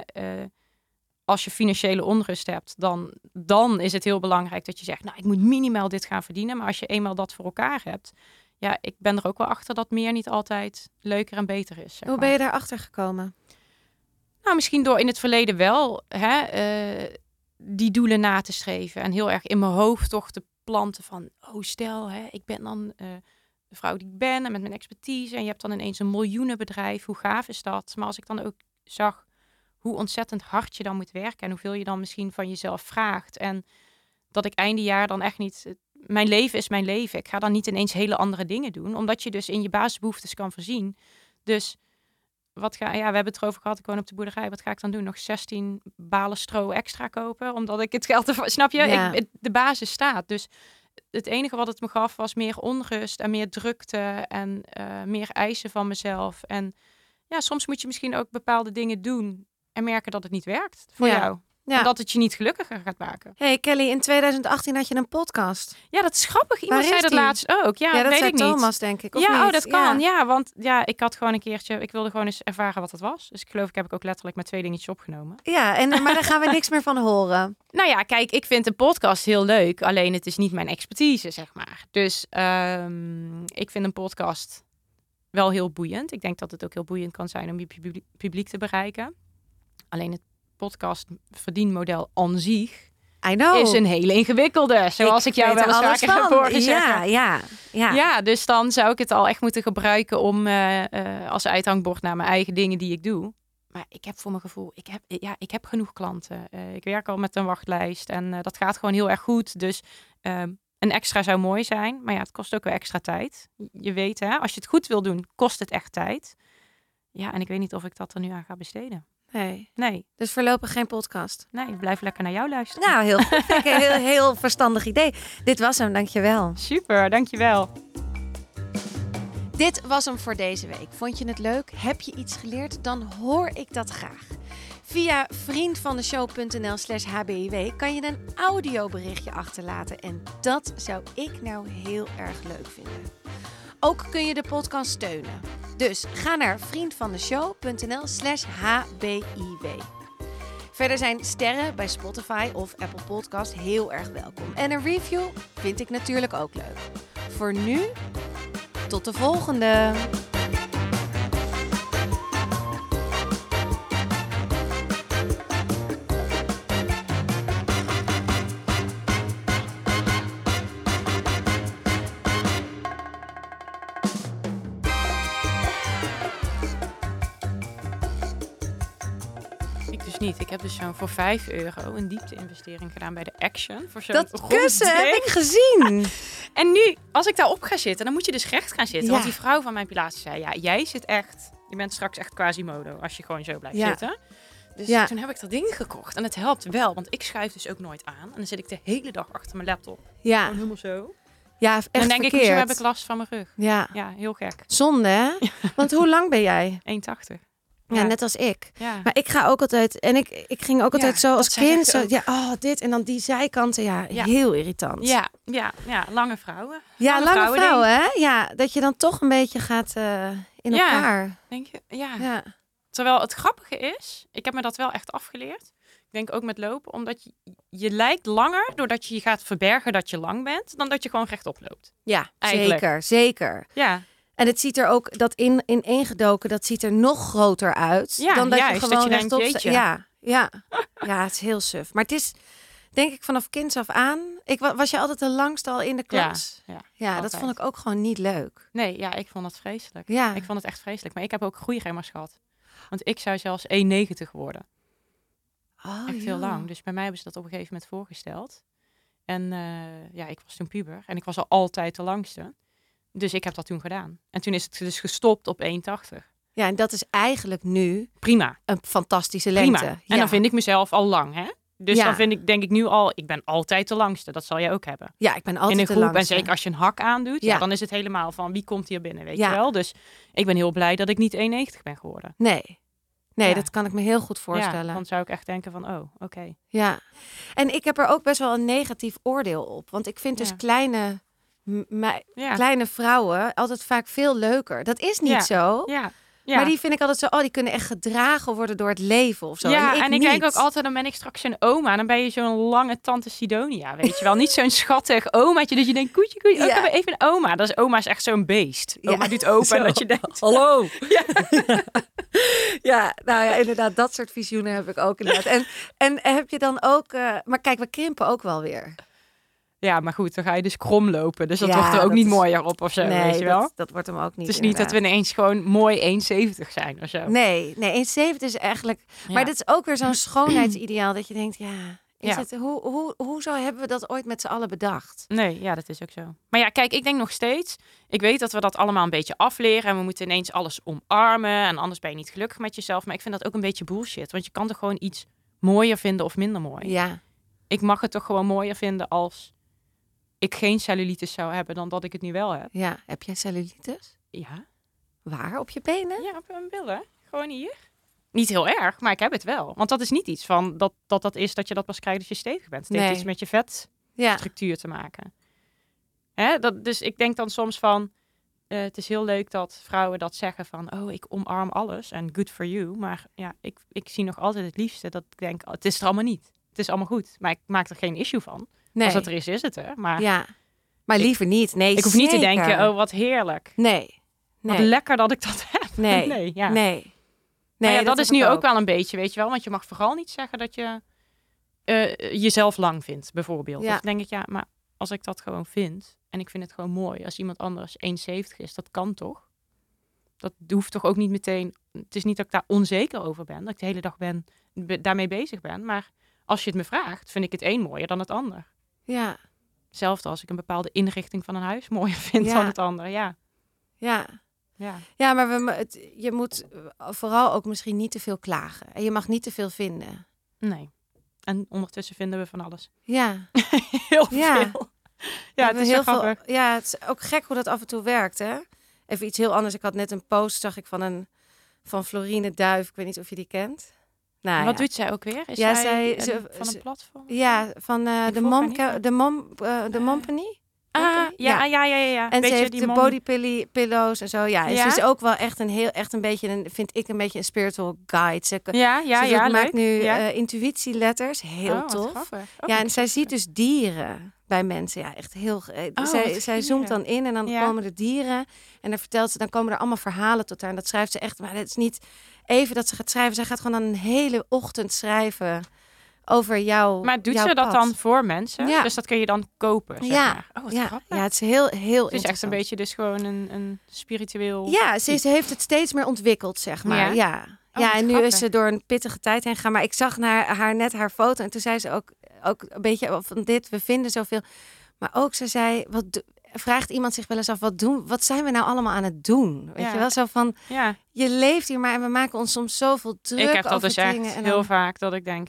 als je financiële onrust hebt, dan, dan is het heel belangrijk dat je zegt, nou, ik moet minimaal dit gaan verdienen. Maar als je eenmaal dat voor elkaar hebt, ja, ik ben er ook wel achter dat meer niet altijd leuker en beter is. zeg hoe ben je daarachter gekomen? Nou, misschien door in het verleden wel hè, eh, die doelen na te streven. En heel erg in mijn hoofd toch te planten van... oh, stel, hè, ik ben dan eh, de vrouw die ik ben en met mijn expertise... en je hebt dan ineens een miljoenenbedrijf. Hoe gaaf is dat? Maar als ik dan ook zag hoe ontzettend hard je dan moet werken... en hoeveel je dan misschien van jezelf vraagt... en dat ik einde jaar dan echt niet... Mijn leven is mijn leven. Ik ga dan niet ineens hele andere dingen doen... omdat je dus in je basisbehoeftes kan voorzien. Dus wat ga, ja, we hebben het erover gehad. Ik woon op de boerderij. Wat ga ik dan doen? Nog 16 balen stro extra kopen? Omdat ik het geld ervan... Snap je? Ja. Ik, de basis staat. Dus het enige wat het me gaf was meer onrust en meer drukte en eh, meer eisen van mezelf. En ja, soms moet je misschien ook bepaalde dingen doen en merken dat het niet werkt voor Ja. jou. Ja. En dat het je niet gelukkiger gaat maken. Hey Kelly, in 2018 had je een podcast. Ja, dat is grappig. Iemand Waar zei is dat die? laatst ook. Ja, Ja, dat weet ik niet. Thomas, denk ik. Of ja, niet? oh, dat kan. Ja. want ja, ik had gewoon een keertje, ik wilde gewoon eens ervaren wat het was. Dus ik geloof, ik heb ik ook letterlijk met twee dingetjes opgenomen. Ja, en, maar daar gaan we niks meer van horen. Nou ja, kijk, ik vind een podcast heel leuk, alleen het is niet mijn expertise, zeg maar. Dus ehm, ik vind een podcast wel heel boeiend. Ik denk dat het ook heel boeiend kan zijn om je publiek te bereiken. Alleen het podcast verdienmodel aan zich is een hele ingewikkelde, zoals ik, jou wel eens vaker heb horen Ja, zeggen. ja, ja. Ja, dus dan zou ik het al echt moeten gebruiken om eh, eh, als uithangbord naar mijn eigen dingen die ik doe. Maar ik heb voor mijn gevoel, ik heb, ja, ik heb genoeg klanten. Eh, ik werk al met een wachtlijst en dat gaat gewoon heel erg goed. Dus ehm, een extra zou mooi zijn. Maar ja, het kost ook wel extra tijd. Je weet hè, als je het goed wil doen, kost het echt tijd. Ja, en ik weet niet of ik dat er nu aan ga besteden. Nee, Nee, dus voorlopig geen podcast. nee, ik blijf lekker naar jou luisteren. Nou, heel goed. Een heel, heel verstandig idee. Dit was hem, dankjewel. Super, dankjewel. Dit was hem voor deze week. Vond je het leuk? Heb je iets geleerd? Dan hoor ik dat graag. Via vriendvandeshow.nl slash hbiw kan je een audioberichtje achterlaten. En dat zou ik nou heel erg leuk vinden. Ook kun je de podcast steunen. Dus ga naar vriendvandeshow.nl slash hbiw. Verder zijn sterren bij Spotify of Apple Podcast heel erg welkom. En een review vind ik natuurlijk ook leuk. Voor nu, tot de volgende! Niet. Ik heb dus zo'n voor 5 euro een diepte-investering gedaan bij de Action. Voor zo'n Dat kussen heb ik gezien. En nu, als ik daarop ga zitten, dan moet je dus recht gaan zitten. Ja. Want die vrouw van mijn pilates zei, ja, jij zit echt... Je bent straks echt quasimodo als je gewoon zo blijft Ja. zitten. Dus Ja. toen heb ik dat ding gekocht. En het helpt wel, want ik schuif dus ook nooit aan. En dan zit ik de hele dag achter mijn laptop. Ja, Gewoon helemaal zo. ja echt en dan denk ik, verkeerd. hoezo heb ik last van mijn rug? Ja, Ja, heel gek. zonde hè? Want hoe lang ben jij? 1,80. Ja, net als ik. Maar ik ga ook altijd, en ik, ik ging ook altijd zo als kind, zo, ja, oh, dit en dan die zijkanten, ja, heel irritant. Ja, ja, ja, lange vrouwen. ja lange lange vrouwen, vrouwen, hè? Ja, dat je dan toch een beetje gaat eh, in elkaar. Denk je? Ja. Ja. Terwijl het grappige is, ik heb me dat wel echt afgeleerd. Ik denk ook met lopen, omdat je, je lijkt langer doordat je je gaat verbergen dat je lang bent, dan dat je gewoon rechtop loopt. Ja, Eigenlijk. zeker, zeker. Ja, En het ziet er ook, dat in, ineengedoken, dat ziet er nog groter uit. Ja, dan dat je dat gewoon je rechtop sta- jeetje. Ja, ja. ja, het is heel suf. Maar het is, denk ik, vanaf kinds af aan. Ik, wa- was je altijd de langste al in de klas? ja, ja dat vond ik ook gewoon niet leuk. nee, ja, ik vond dat vreselijk. Ja, Ik vond het echt vreselijk. Maar ik heb ook groeiremmers gehad. Want ik zou zelfs 1,90 worden. oh, Echt heel lang. Dus bij mij hebben ze dat op een gegeven moment voorgesteld. En eh, ja, ik was toen puber. En ik was al altijd de langste. Dus ik heb dat toen gedaan. En toen is het dus gestopt op 1,80. Ja, en dat is eigenlijk nu Prima. een fantastische lengte. Prima. En ja. dan vind ik mezelf al lang, hè? Dus Ja. dan vind ik, denk ik nu al, ik ben altijd de langste. Dat zal jij ook hebben. ja, ik ben altijd In een de groep, en langste. zeker als je een hak aandoet, ja. Ja. dan is het helemaal van wie komt hier binnen, weet je wel. Dus ik ben heel blij dat ik niet 1,90 ben geworden. Nee, nee dat kan ik me heel goed voorstellen. dan zou ik echt denken van, oh, oké. Ja, en ik heb er ook best wel een negatief oordeel op. Want ik vind dus kleine, m- mei- Ja. kleine vrouwen altijd vaak veel leuker. Dat is niet Ja. zo. ja. Ja. Maar die vind ik altijd zo, oh, die kunnen echt gedragen worden door het leven of zo. ja, en ik, en ik denk ook altijd, dan ben ik straks een oma. Dan ben je zo'n lange tante Sidonia, weet je wel. Niet zo'n schattig omaatje dat je denkt, koetje, koetje. Oh, Ja. ik heb even een oma. Dat is, oma is echt zo'n beest. Ja, Oma doet open en dat je denkt, Hallo. Ja. nou ja, inderdaad, dat soort visioenen heb ik ook inderdaad. En, en heb je dan ook, eh, maar kijk, we krimpen ook wel weer. Ja, maar goed, dan ga je dus krom lopen. Dus dat Ja, wordt er ook dat niet is- mooier op of zo, weet je wel. Dat, dat wordt hem ook niet. het is niet dat we ineens gewoon mooi 1,70 zijn of zo. Nee, nee, 1,70 is eigenlijk. Ja. Maar dit is ook weer zo'n schoonheidsideaal dat je denkt, ja, is Ja. het, hoe, hoe, hoezo hebben we dat ooit met z'n allen bedacht? Nee, ja, dat is ook zo. Maar ja, kijk, ik denk nog steeds... Ik weet dat we dat allemaal een beetje afleren... en we moeten ineens alles omarmen... en anders ben je niet gelukkig met jezelf. Maar ik vind dat ook een beetje bullshit. Want je kan toch gewoon iets mooier vinden of minder mooi. Ja, Ik mag het toch gewoon mooier vinden als ik geen cellulitis zou hebben... dan dat ik het nu wel heb. ja. Heb jij cellulitis? Ja, Waar? Op je benen? ja op mijn billen. Gewoon hier. Niet heel erg, maar ik heb het wel. Want dat is niet iets van dat dat, dat is dat je dat pas krijgt als je stevig bent. Het heeft Nee. iets met je vet Ja, structuur te maken. Hè? Dat, dus ik denk dan soms van, eh, het is heel leuk dat vrouwen dat zeggen van, oh, ik omarm alles en good for you. Maar ja, ik, ik zie nog altijd het liefste dat ik denk, oh, het is er allemaal niet. Het is allemaal goed, maar ik maak er geen issue van. Nee. Als het er is, is het er. Maar Ja, maar liever niet. Nee, ik hoef niet te denken, oh, wat heerlijk. Nee, Wat lekker dat ik dat heb. nee, nee, ja. nee. Nee, ja, dat, is nu ook. wel een beetje, weet je wel. Want je mag vooral niet zeggen dat je eh, jezelf lang vindt, bijvoorbeeld. Ja. Of denk ik, ja, maar als ik dat gewoon vind en ik vind het gewoon mooi, als iemand anders 1,70 is, dat kan toch? Dat hoeft toch ook niet meteen. Het is niet dat ik daar onzeker over ben, dat ik de hele dag ben, be- daarmee bezig ben. Maar als je het me vraagt, vind ik het een mooier dan het ander. Ja, Hetzelfde als ik een bepaalde inrichting van een huis mooier vind Ja. dan het ander. Ja, ja. ja. Ja, maar we, het, je moet vooral ook misschien niet te veel klagen. En je mag niet te veel vinden. Nee. En ondertussen vinden we van alles. Ja, Heel Ja. veel. Ja, het is heel veel. grappig. Ja, het is ook gek hoe dat af en toe werkt, hè? Even iets heel anders. Ik had net een post, zag ik van een van Florine Duif. Ik weet niet of je die kent. Nou, Wat ja. doet zij ook weer? Is Ja, zij, zij- een- ze- van een platform? Ja, van eh, de mom, niet, maar- de mom, eh, de Eh, mompany. Ah, ja, ja, ja, ja, ja. En Beetje ze heeft die de mom- body pillows en zo. Ja, ze is ook wel echt een heel, echt een beetje, een, vind ik een beetje een spiritual guide. Ze, Ja, ja, ze ja, maakt leuk. nu eh, intuïtieletters, heel Oh, tof. Oh, ja, en zij ziet dus dieren bij mensen. Ja, echt heel. eh, Oh, zij zij zoomt dan in en dan komen er dieren. En dan vertelt ze, dan komen er allemaal verhalen tot haar. En dat schrijft ze echt. Maar het is niet even dat ze gaat schrijven. Zij gaat gewoon dan een hele ochtend schrijven over jou. Maar doet jouw ze dat pad. dan voor mensen? Ja. Dus dat kun je dan kopen, zeg Ja, maar. Oh, Ja, ja, het is heel, heel het is echt een beetje dus gewoon een, een spiritueel... Ja, ze heeft het steeds meer ontwikkeld, zeg maar. Ja? Ja. Oh, ja, en nu is ze door een pittige tijd heen gegaan. Maar ik zag naar haar net haar foto en toen zei ze ook, ook een beetje van dit, we vinden zoveel. Maar ook ze zei, wat vraagt iemand zich wel eens af, wat doen, wat zijn we nou allemaal aan het doen? Weet Ja. je wel, zo van, Ja, je leeft hier maar en we maken ons soms zoveel druk ik heb dat over dus echt heel dan- vaak dat ik denk,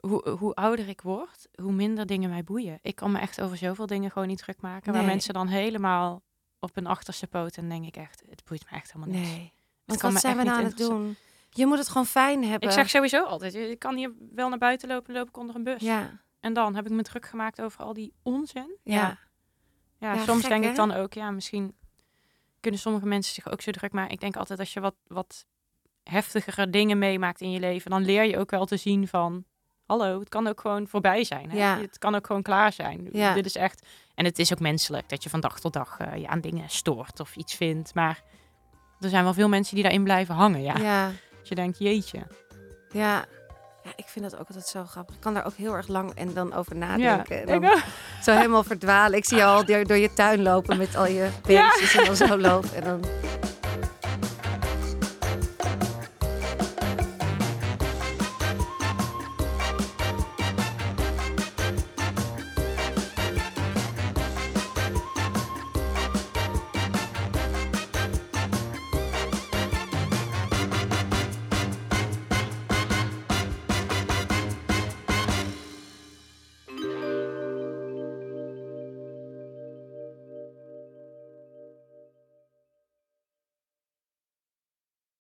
hoe, hoe ouder ik word, hoe minder dingen mij boeien. Ik kan me echt over zoveel dingen gewoon niet druk maken. Waar mensen dan helemaal op hun achterste poot en denk ik echt, het boeit me echt helemaal niks. Nee, want wat zijn we nou aan niet het doen? Je moet het gewoon fijn hebben. Ik zeg sowieso altijd, je kan hier wel naar buiten lopen, loop ik onder een bus. ja, En dan heb ik me druk gemaakt over al die onzin. ja. Ja, ja, Ja, soms gek, denk hè? ik dan ook, ja, misschien kunnen sommige mensen zich ook zo druk maken. Ik denk altijd, als je wat, wat heftigere dingen meemaakt in je leven, dan leer je ook wel te zien van, hallo, het kan ook gewoon voorbij zijn. Hè? Ja. Het kan ook gewoon klaar zijn. Ja. Dit is echt, en het is ook menselijk dat je van dag tot dag eh, je aan dingen stoort of iets vindt. Maar er zijn wel veel mensen die daarin blijven hangen, ja. ja. Je denkt, jeetje. Ja. Ja, ik vind dat ook altijd zo grappig. Ik kan daar ook heel erg lang en dan over Ja, nadenken. En dan zo helemaal verdwalen. Ik zie je al door, door je tuin lopen met al je beestjes en dan zo lopen. En dan